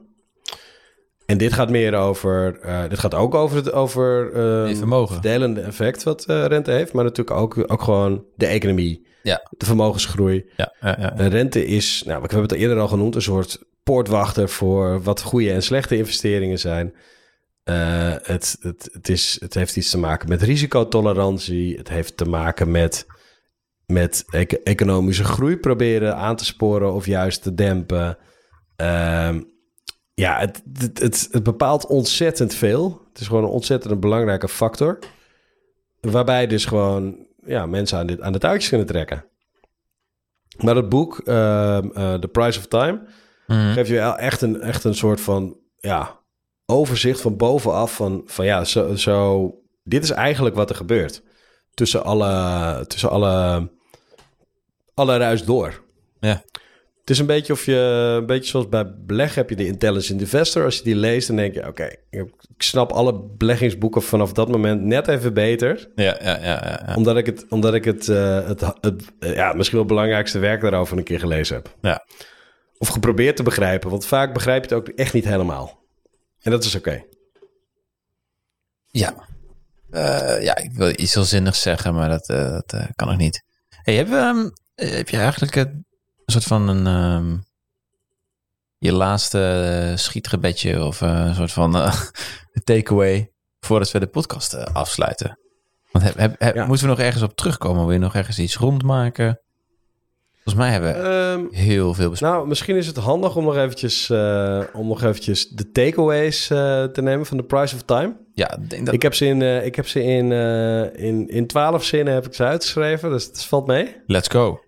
A: En dit gaat meer over. eh, dit gaat ook over het over eh,
B: Nee, vermogen.
A: verdelende effect wat eh, rente heeft, maar natuurlijk ook, ook gewoon de economie,
B: Ja.
A: de vermogensgroei.
B: ja, ja, ja.
A: En rente is, nou, we hebben het eerder al genoemd, een soort poortwachter voor wat goede en slechte investeringen zijn. Eh, het, het, het, is, het heeft iets te maken met risicotolerantie. Het heeft te maken met, met ec- economische groei proberen aan te sporen of juist te dempen. Ehm, ja, het, het, het, het bepaalt ontzettend veel. Het is gewoon een ontzettend belangrijke factor. Waarbij dus gewoon ja, mensen aan, dit, aan de touwtjes kunnen trekken. Maar het boek, eh, The Price of Time,
B: Mhm.
A: geeft je wel echt een, echt een soort van ja, overzicht van bovenaf. Van, van ja, zo, zo, dit is eigenlijk wat er gebeurt. Tussen alle, tussen alle, alle ruis door.
B: Ja.
A: Het is een beetje of je, een beetje zoals bij beleggen heb je de Intelligent Investor. Als je die leest, dan denk je, oké, ik snap alle beleggingsboeken vanaf dat moment net even beter.
B: Ja, ja, ja, ja.
A: Omdat ik het, omdat ik het, eh, het, het ja, misschien wel het belangrijkste werk daarover een keer gelezen heb.
B: Ja.
A: Of geprobeerd te begrijpen, want vaak begrijp je het ook echt niet helemaal. En dat is oké.
B: Ja. Eh, ja, ik wil iets heel zinnigs zeggen, maar dat, eh, dat kan ook niet. Hey, heb, je, ehm, eh, heb je eigenlijk soort van een... ehm, je laatste eh, schietgebedje of eh, een soort van eh, *laughs* takeaway voordat we de podcast afsluiten? Want heb, heb, heb-
A: Ja.
B: moeten we nog ergens op terugkomen? Wil je nog ergens iets rondmaken? Volgens mij hebben we
A: Ehm,
B: heel veel besproken.
A: nou, misschien is het handig om nog eventjes, om nog eventjes de takeaways te nemen van The Price of Time.
B: ja, dat,
A: Ik heb ze in, ik heb ze in, in, in twaalf zinnen heb ik ze uitgeschreven, dus het valt mee.
B: let's go.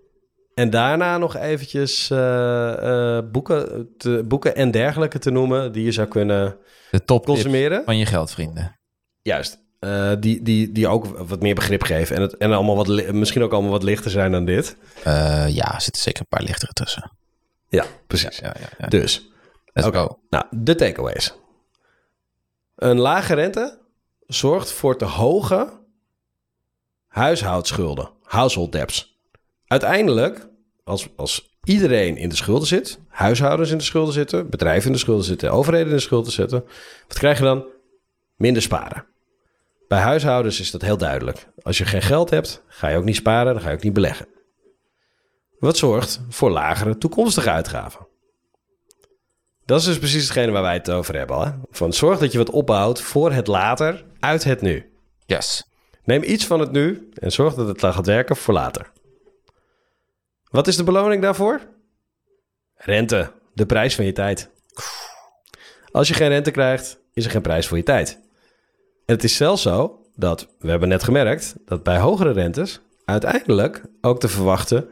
A: En daarna nog eventjes eh, eh, boeken, te, boeken en dergelijke te noemen die je zou kunnen
B: De top
A: consumeren.
B: van je geldvrienden.
A: Juist. Eh, die, die, die ook wat meer begrip geven. En, het, en allemaal wat, misschien ook allemaal wat lichter zijn dan dit.
B: Ja, er zitten zeker een paar lichtere tussen.
A: Ja, precies.
B: Ja, ja, ja.
A: Dus,
B: Let's go.
A: nou, de takeaways. Een lage rente zorgt voor te hoge huishoudschulden, household debts. Uiteindelijk, als, als iedereen in de schulden zit, huishoudens in de schulden zitten, bedrijven in de schulden zitten, overheden in de schulden zitten, wat krijg je dan? Minder sparen. Bij huishoudens is dat heel duidelijk. Als je geen geld hebt, ga je ook niet sparen, dan ga je ook niet beleggen. Wat zorgt voor lagere toekomstige uitgaven. Dat is dus precies hetgene waar wij het over hebben. Hè? Van zorg dat je wat opbouwt voor het later uit het nu.
B: Yes.
A: Neem iets van het nu en zorg dat het gaat werken voor later. Wat is de beloning daarvoor? Rente, de prijs van je tijd. Als je geen rente krijgt, is er geen prijs voor je tijd. En het is zelfs zo dat, we hebben net gemerkt, dat bij hogere rentes uiteindelijk ook verwachten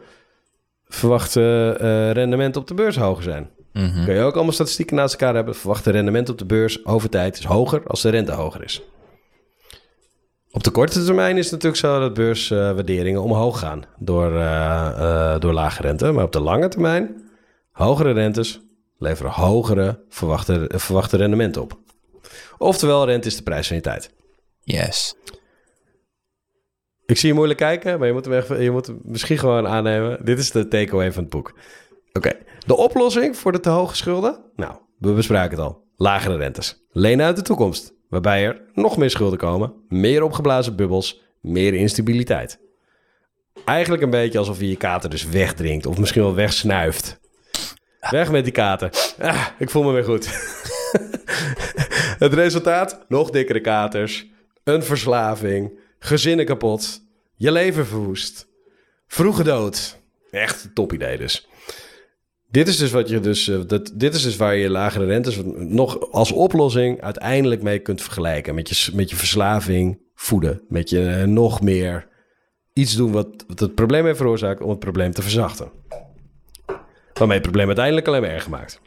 A: verwachte eh, rendementen op de beurs hoger zijn.
B: Mhm.
A: Kun je ook allemaal statistieken naast elkaar hebben. Verwachte rendement op de beurs over tijd is hoger als de rente hoger is. Op de korte termijn is het natuurlijk zo dat beurswaarderingen omhoog gaan door, eh, eh, door lage rente. Maar op de lange termijn, hogere rentes leveren hogere verwachte, verwachte rendementen op. Oftewel, rente is de prijs van je tijd.
B: Yes.
A: Ik zie je moeilijk kijken, maar je moet hem, je moet hem misschien gewoon aannemen. Dit is de takeaway van het boek. Oké, de oplossing voor de te hoge schulden? Nou, we bespraken het al. Lagere rentes. Lenen uit de toekomst. Waarbij er nog meer schulden komen, meer opgeblazen bubbels, meer instabiliteit. Eigenlijk een beetje alsof je je kater dus wegdrinkt of misschien wel wegsnuift. Weg met die kater. Ah, ik voel me weer goed. *laughs* het resultaat? Nog dikkere katers, een verslaving, gezinnen kapot, je leven verwoest, vroege dood. Echt een top idee dus. Dit is dus wat je dus, eh, dat, dit is dus waar je lagere rentes nog als oplossing uiteindelijk mee kunt vergelijken. Met je, met je verslaving voeden. Met je eh, nog meer iets doen wat, wat het probleem heeft veroorzaakt om het probleem te verzachten. Waarmee het probleem uiteindelijk alleen maar erger maakt.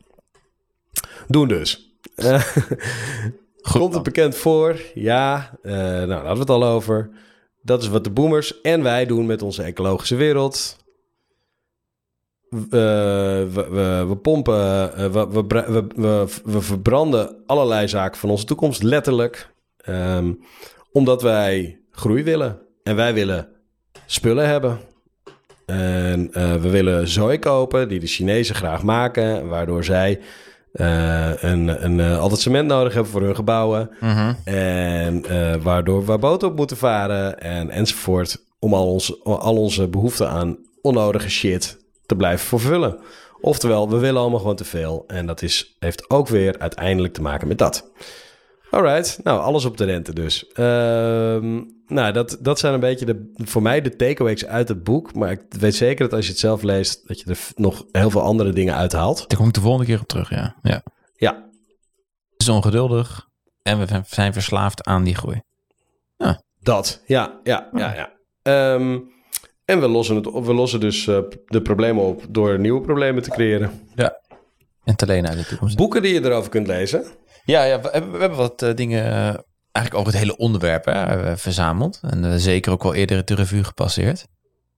A: Doen dus. *laughs* Komt het bekend voor? Ja, eh, nou daar hadden we het al over. Dat is wat de boomers en wij doen met onze ecologische wereld. We, we, we, pompen, eh, we, we, we, verbranden allerlei zaken van onze toekomst, letterlijk. Ehm, omdat wij groei willen. En wij willen spullen hebben. En eh, we willen zooi kopen die de Chinezen graag maken, waardoor zij eh, een, een, eh, altijd cement nodig hebben voor hun gebouwen.
B: Mhm.
A: En eh, waardoor we boten op moeten varen en, enzovoort. Om al, ons, al onze behoeften aan onnodige shit te blijven vervullen. Oftewel, we willen allemaal gewoon te veel. En dat is, heeft ook weer uiteindelijk te maken met dat. Alright, nou alles op de rente dus. Ehm, nou, dat, dat zijn een beetje de, voor mij de takeaways uit het boek. Maar ik weet zeker dat als je het zelf leest, dat je er nog heel veel andere dingen uithaalt.
B: Daar kom ik de volgende keer op terug, ja. ja.
A: Ja,
B: Het is ongeduldig en we zijn verslaafd aan die groei.
A: Dat, ja, ja, ja, ja. Ehm, en we lossen, het, op- we lossen dus eh, de problemen op door nieuwe problemen te creëren.
B: En te lenen uit de toekomst.
A: Boeken die je erover kunt lezen.
B: Ja, ja we, hebben, we hebben wat eh, dingen eh, eigenlijk over het hele onderwerp hè, verzameld. En zeker ook wel eerder de revue gepasseerd.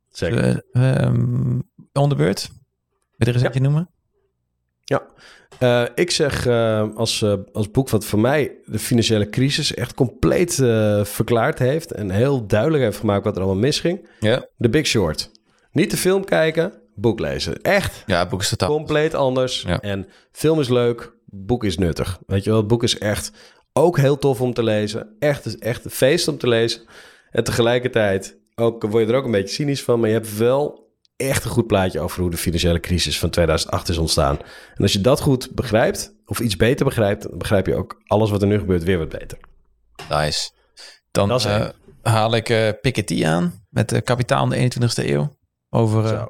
A: Zeker.
B: Eh, ehm, onderbeurt? Wil je er eens
A: Ja.
B: noemen?
A: Eh, ik zeg eh, als, eh, als boek wat voor mij de financiële crisis echt compleet verklaard heeft. En heel duidelijk heeft gemaakt wat er allemaal misging.
B: Ja.
A: The Big Short. Niet de film kijken, boek lezen. Echt
B: Ja, het boek is totaal.
A: compleet anders.
B: Ja.
A: En film is leuk, boek is nuttig. Weet je wel, het boek is echt ook heel tof om te lezen. Echt, echt een feest om te lezen. En tegelijkertijd ook, word je er ook een beetje cynisch van. Maar je hebt wel echt een goed plaatje over hoe de financiële crisis van 2008 is ontstaan. En als je dat goed begrijpt, of iets beter begrijpt, dan begrijp je ook alles wat er nu gebeurt weer wat beter.
B: Nice. Dan eh, haal ik eh Piketty aan met de kapitaal in de 21ste eeuw. Over eh,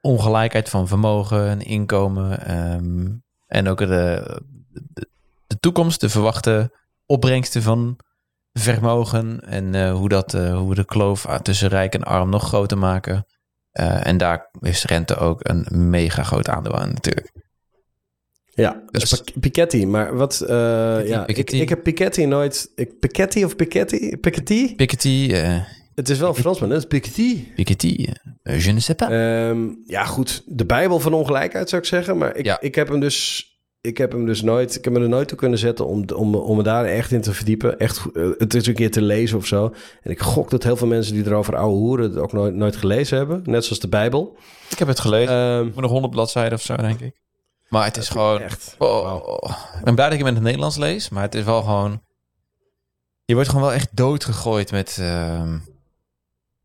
B: ongelijkheid van vermogen en inkomen. ehm, en ook de, de, de toekomst, de verwachte opbrengsten van vermogen. En eh, hoe, dat, eh, hoe we de kloof tussen rijk en arm nog groter maken. Eh, en daar is rente ook een mega groot aandeel aan natuurlijk.
A: Ja, dus Piketty. Maar wat, eh, ja, ik,
B: Piketty.
A: ik heb Piketty nooit... Ik, Piketty of Piketty? Piketty?
B: Piketty, eh
A: Het is wel Frans, maar dat is Piketty.
B: Piketty, je ne sais pas.
A: Ehm, ja, goed. De Bijbel van ongelijkheid zou ik zeggen. Maar ik,
B: Ja.
A: ik heb hem dus. Ik heb hem dus nooit. Ik heb me er nooit toe kunnen zetten om, om, om me daar echt in te verdiepen. Echt eh, het is een keer te lezen of zo. En ik gok dat heel veel mensen die erover ouwe hoeren het ook nooit, nooit gelezen hebben. Net zoals de Bijbel.
B: Ik heb het gelezen. Voor nog 100 bladzijden of zo, denk ik. Maar het is gewoon...
A: echt.
B: Oh,
A: Wauw.
B: Ik ben blij dat ik hem in het Nederlands lees, maar het is wel gewoon... Je wordt gewoon wel echt doodgegooid met ehm,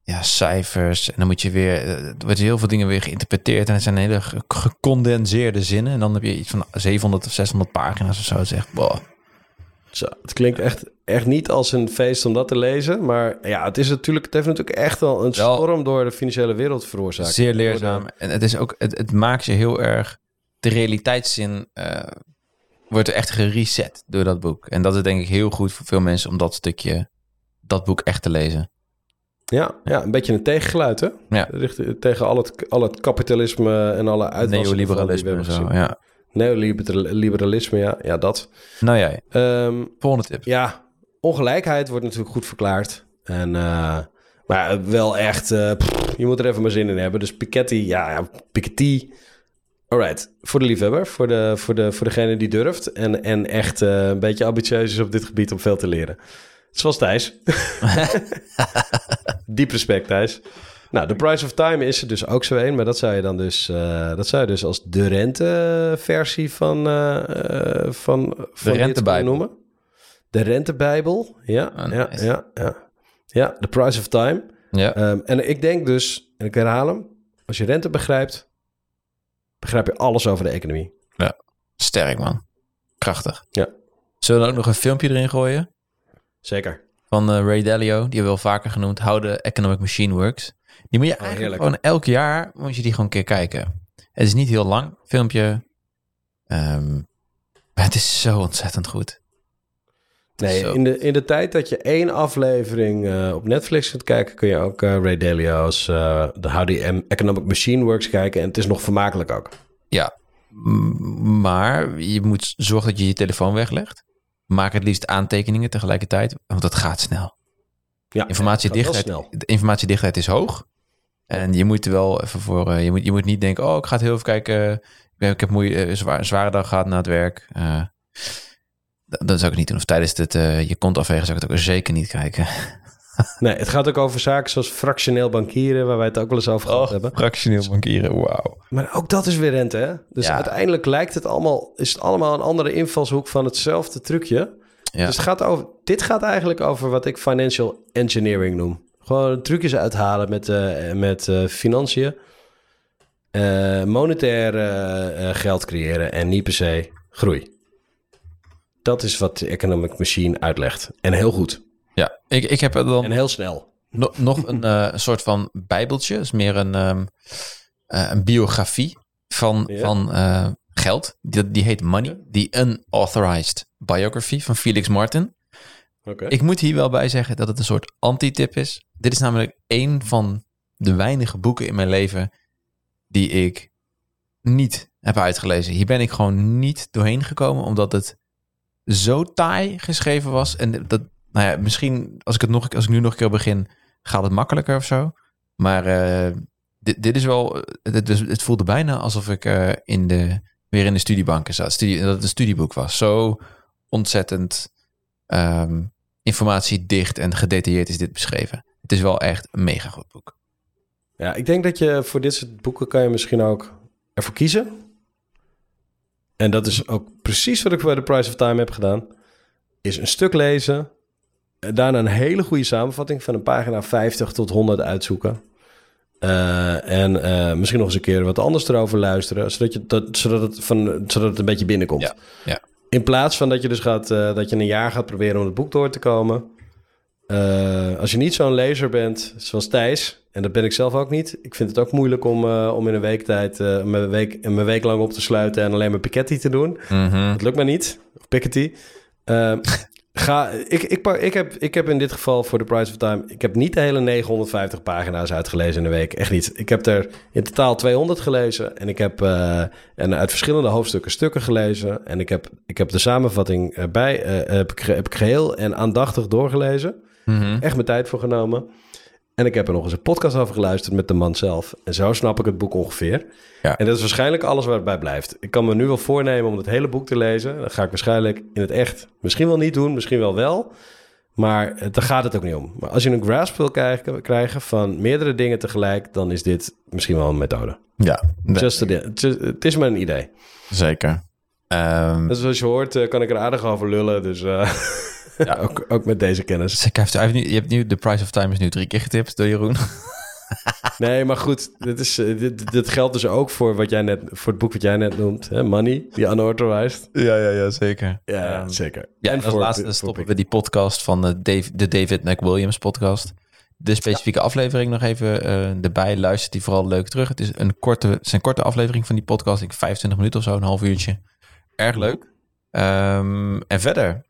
B: ja, cijfers. En dan moet je weer... eh, Er wordt heel veel dingen weer geïnterpreteerd. En het zijn hele ge- gecondenseerde zinnen. En dan heb je iets van 700 of 600 pagina's of zo. Het echt, boah.
A: Zo, het klinkt echt, echt niet als een feest om dat te lezen. Maar ja, het, is natuurlijk, het heeft natuurlijk echt wel een storm door de financiële wereld veroorzaakt.
B: Zeer leerzaam. En het, is ook, het, het maakt je heel erg... De realiteitszin eh, wordt er echt gereset door dat boek. En dat is denk ik heel goed voor veel mensen om dat stukje... Dat boek echt te lezen.
A: Ja, ja, een beetje een tegengeluid, hè?
B: Ja.
A: Richt- tegen al het, al het kapitalisme en alle uitwassingen
B: Neoliberalisme en zo. Ja.
A: Neoliberalisme, ja, ja, dat.
B: Nou jij,
A: Ehm,
B: volgende tip.
A: ja, ongelijkheid wordt natuurlijk goed verklaard. En, eh, maar wel echt, eh, pff, je moet er even maar zin in hebben. Dus Piketty, ja, ja Piketty. Alright, voor de liefhebber, voor, de, voor, de, voor degene die durft. En, en echt eh, een beetje ambitieus is op dit gebied om veel te leren. Zoals Thijs. *laughs* Diep respect, Thijs. Nou, The Price of Time is er dus ook zo een. Maar dat zou je dan dus, eh, dat zou je dus als de renteversie van, eh, eh, van, van dit kunnen
B: rentebijbel.
A: noemen. De rentebijbel, ja,
B: Ah,
A: ja,
B: nice.
A: ja, ja. Ja, The Price of Time.
B: Ja.
A: Ehm, en ik denk dus, en ik herhaal hem, als je rente begrijpt, begrijp je alles over de economie.
B: Sterk, man. Krachtig.
A: Ja.
B: Zullen we ook nog een filmpje erin gooien?
A: Zeker.
B: Van eh, Ray Dalio, die hebben we wel vaker genoemd. How the Economic Machine Works. Die moet je eigenlijk
A: heerlijk.
B: gewoon elk jaar moet je die gewoon een keer kijken. Het is niet heel lang, filmpje. Ehm, maar het is zo ontzettend goed.
A: Nee,
B: Zo.
A: in de, in de tijd dat je één aflevering eh, op Netflix kunt kijken, kun je ook eh, Ray Dalio's eh The How the Economic Machine Works kijken. En het is nog vermakelijk ook.
B: Ja, maar je moet zorgen dat je je telefoon weglegt. Maak het liefst aantekeningen tegelijkertijd, want dat gaat snel.
A: Ja,
B: Informatiedichtheid,
A: wel
B: de informatiedichtheid is hoog. En je moet er wel even voor. eh, je, moet, je moet niet denken: oh, ik ga het heel even kijken. Ik heb- Ik heb moeie, eh, zwaar, een zware dag gehad na het werk. Eh, dat, zou ik niet doen. Of tijdens het, je kont afvegen zou ik het ook zeker niet kijken. *laughs*
A: Nee, het gaat ook over zaken zoals fractioneel bankieren, waar wij het ook wel eens over gehad hebben.
B: fractioneel bankieren, wauw.
A: Maar ook dat is weer rente, hè? Dus
B: Ja.
A: uiteindelijk lijkt het allemaal, is het allemaal een andere invalshoek van hetzelfde trucje.
B: Ja.
A: Dus het gaat over, dit gaat eigenlijk over wat ik financial engineering noem. Gewoon trucjes uithalen met, eh, met eh, financiën. Eh, monetair geld creëren en niet per se groei. Dat is wat de economic machine uitlegt. En heel goed.
B: Ja, ik, ik heb er dan
A: En heel snel.
B: No- nog een, eh, een soort van bijbeltje. is meer een, ehm, eh, een biografie van,
A: Ja.
B: van eh, geld. Die, die heet Money. Die Unauthorized Biography van Felix Martin. Ik moet hier wel bij zeggen dat het een soort anti-tip is. Dit is namelijk een van de weinige boeken in mijn leven die ik niet heb uitgelezen. Hier ben ik gewoon niet doorheen gekomen, omdat het zo taai geschreven was. En dat, nou ja, misschien als ik, het nog, als ik nu nog een keer begin, gaat het makkelijker of zo. Maar eh, dit, dit is wel, het, het, het voelde bijna alsof ik eh, in de, weer in de studiebanken zat. Dat het een studieboek was. Zo ontzettend ehm, informatiedicht en gedetailleerd is dit beschreven. Het is wel echt een mega goed boek.
A: Ja, ik denk dat je voor dit soort boeken kan je misschien ook ervoor kiezen. En dat is ook precies wat ik bij The Price of Time heb gedaan. Is een stuk lezen. Daarna een hele goede samenvatting van een pagina 50 tot 100 uitzoeken. Eh, en eh, misschien nog eens een keer wat anders erover luisteren. Zodat, je dat, zodat, het, van, zodat het een beetje binnenkomt.
B: Ja, ja.
A: In plaats van dat je dus gaat, eh, dat je een jaar gaat proberen om het boek door te komen. Als je niet zo'n lezer bent zoals Thijs, en dat ben ik zelf ook niet. Ik vind het ook moeilijk om, om in een week tijd mijn, week, mijn week lang op te sluiten en alleen maar Piketty te doen.
B: Mhm.
A: Dat lukt me niet. Of Piketty. Ga, ik, ik, ik, heb, ik heb in dit geval voor The Price of Time... Ik heb niet de hele 950 pagina's uitgelezen in een week. Echt niet. Ik heb er in totaal 200 gelezen. En ik heb eh, en uit verschillende hoofdstukken stukken gelezen. En ik heb, ik heb de samenvatting erbij... eh, heb, ik, heb ik geheel en aandachtig doorgelezen.
B: Mhm.
A: Echt mijn tijd voor genomen. En ik heb er nog eens een podcast over geluisterd met de man zelf. En zo snap ik het boek ongeveer.
B: Ja.
A: En dat is waarschijnlijk alles waar het bij blijft. Ik kan me nu wel voornemen om het hele boek te lezen. Dat ga ik waarschijnlijk in het echt misschien wel niet doen, misschien wel wel. Maar eh, daar gaat het ook niet om. Maar als je een grasp wil krijgen, krijgen van meerdere dingen tegelijk, dan is dit misschien wel een methode.
B: Ja,
A: Just het is- maar een idee.
B: zeker.
A: Dus zoals je hoort, eh, kan ik er aardig over lullen. Dus eh, *laughs*
B: Ja. *laughs*
A: ook, ook met deze kennis.
B: Hij heeft nu, je hebt nu The Price of Time is nu drie keer getipt door Jeroen. *laughs*
A: Nee, maar goed, dit, is, eh, dit, dit geldt dus ook voor, wat jij net, voor het boek wat jij net noemt. Hè? Money, die unauthorized.
B: Ja, ja, ja, zeker.
A: Ja, zeker.
B: Ja, en als
A: voor-
B: laatste stoppen we die podcast van de, Dave, de David McWilliams podcast. De specifieke aflevering nog even eh, erbij. Luistert die vooral leuk terug. Het is een korte, het is een korte aflevering van die podcast. Ik denk 25 minuten of zo, een half uurtje. Erg leuk. Ehm, en verder,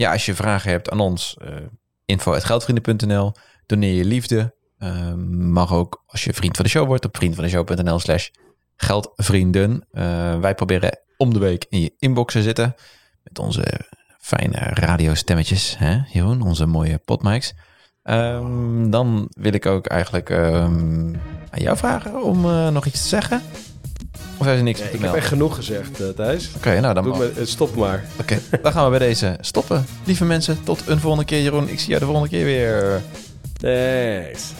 B: ja, als je vragen hebt aan ons, eh info.geldvrienden.nl. Doneer je liefde, Ehm, mag ook als je vriend van de show wordt op vriendvandeshow.nl slash geldvrienden. Eh, wij proberen om de week in je inbox te zitten met onze fijne radiostemmetjes, hè, Jeroen, onze mooie potmics. Ehm, dan wil ik ook eigenlijk ehm, aan jou vragen om eh, nog iets te zeggen. Of is er niks
A: Nee,
B: te
A: ik heb echt genoeg gezegd, eh, Thijs.
B: Oké, nou dan
A: Doe me, eh, stop maar.
B: Oké, dan gaan we bij deze stoppen. Lieve mensen, tot een volgende keer. Jeroen, ik zie jou de volgende keer weer.
A: Thanks.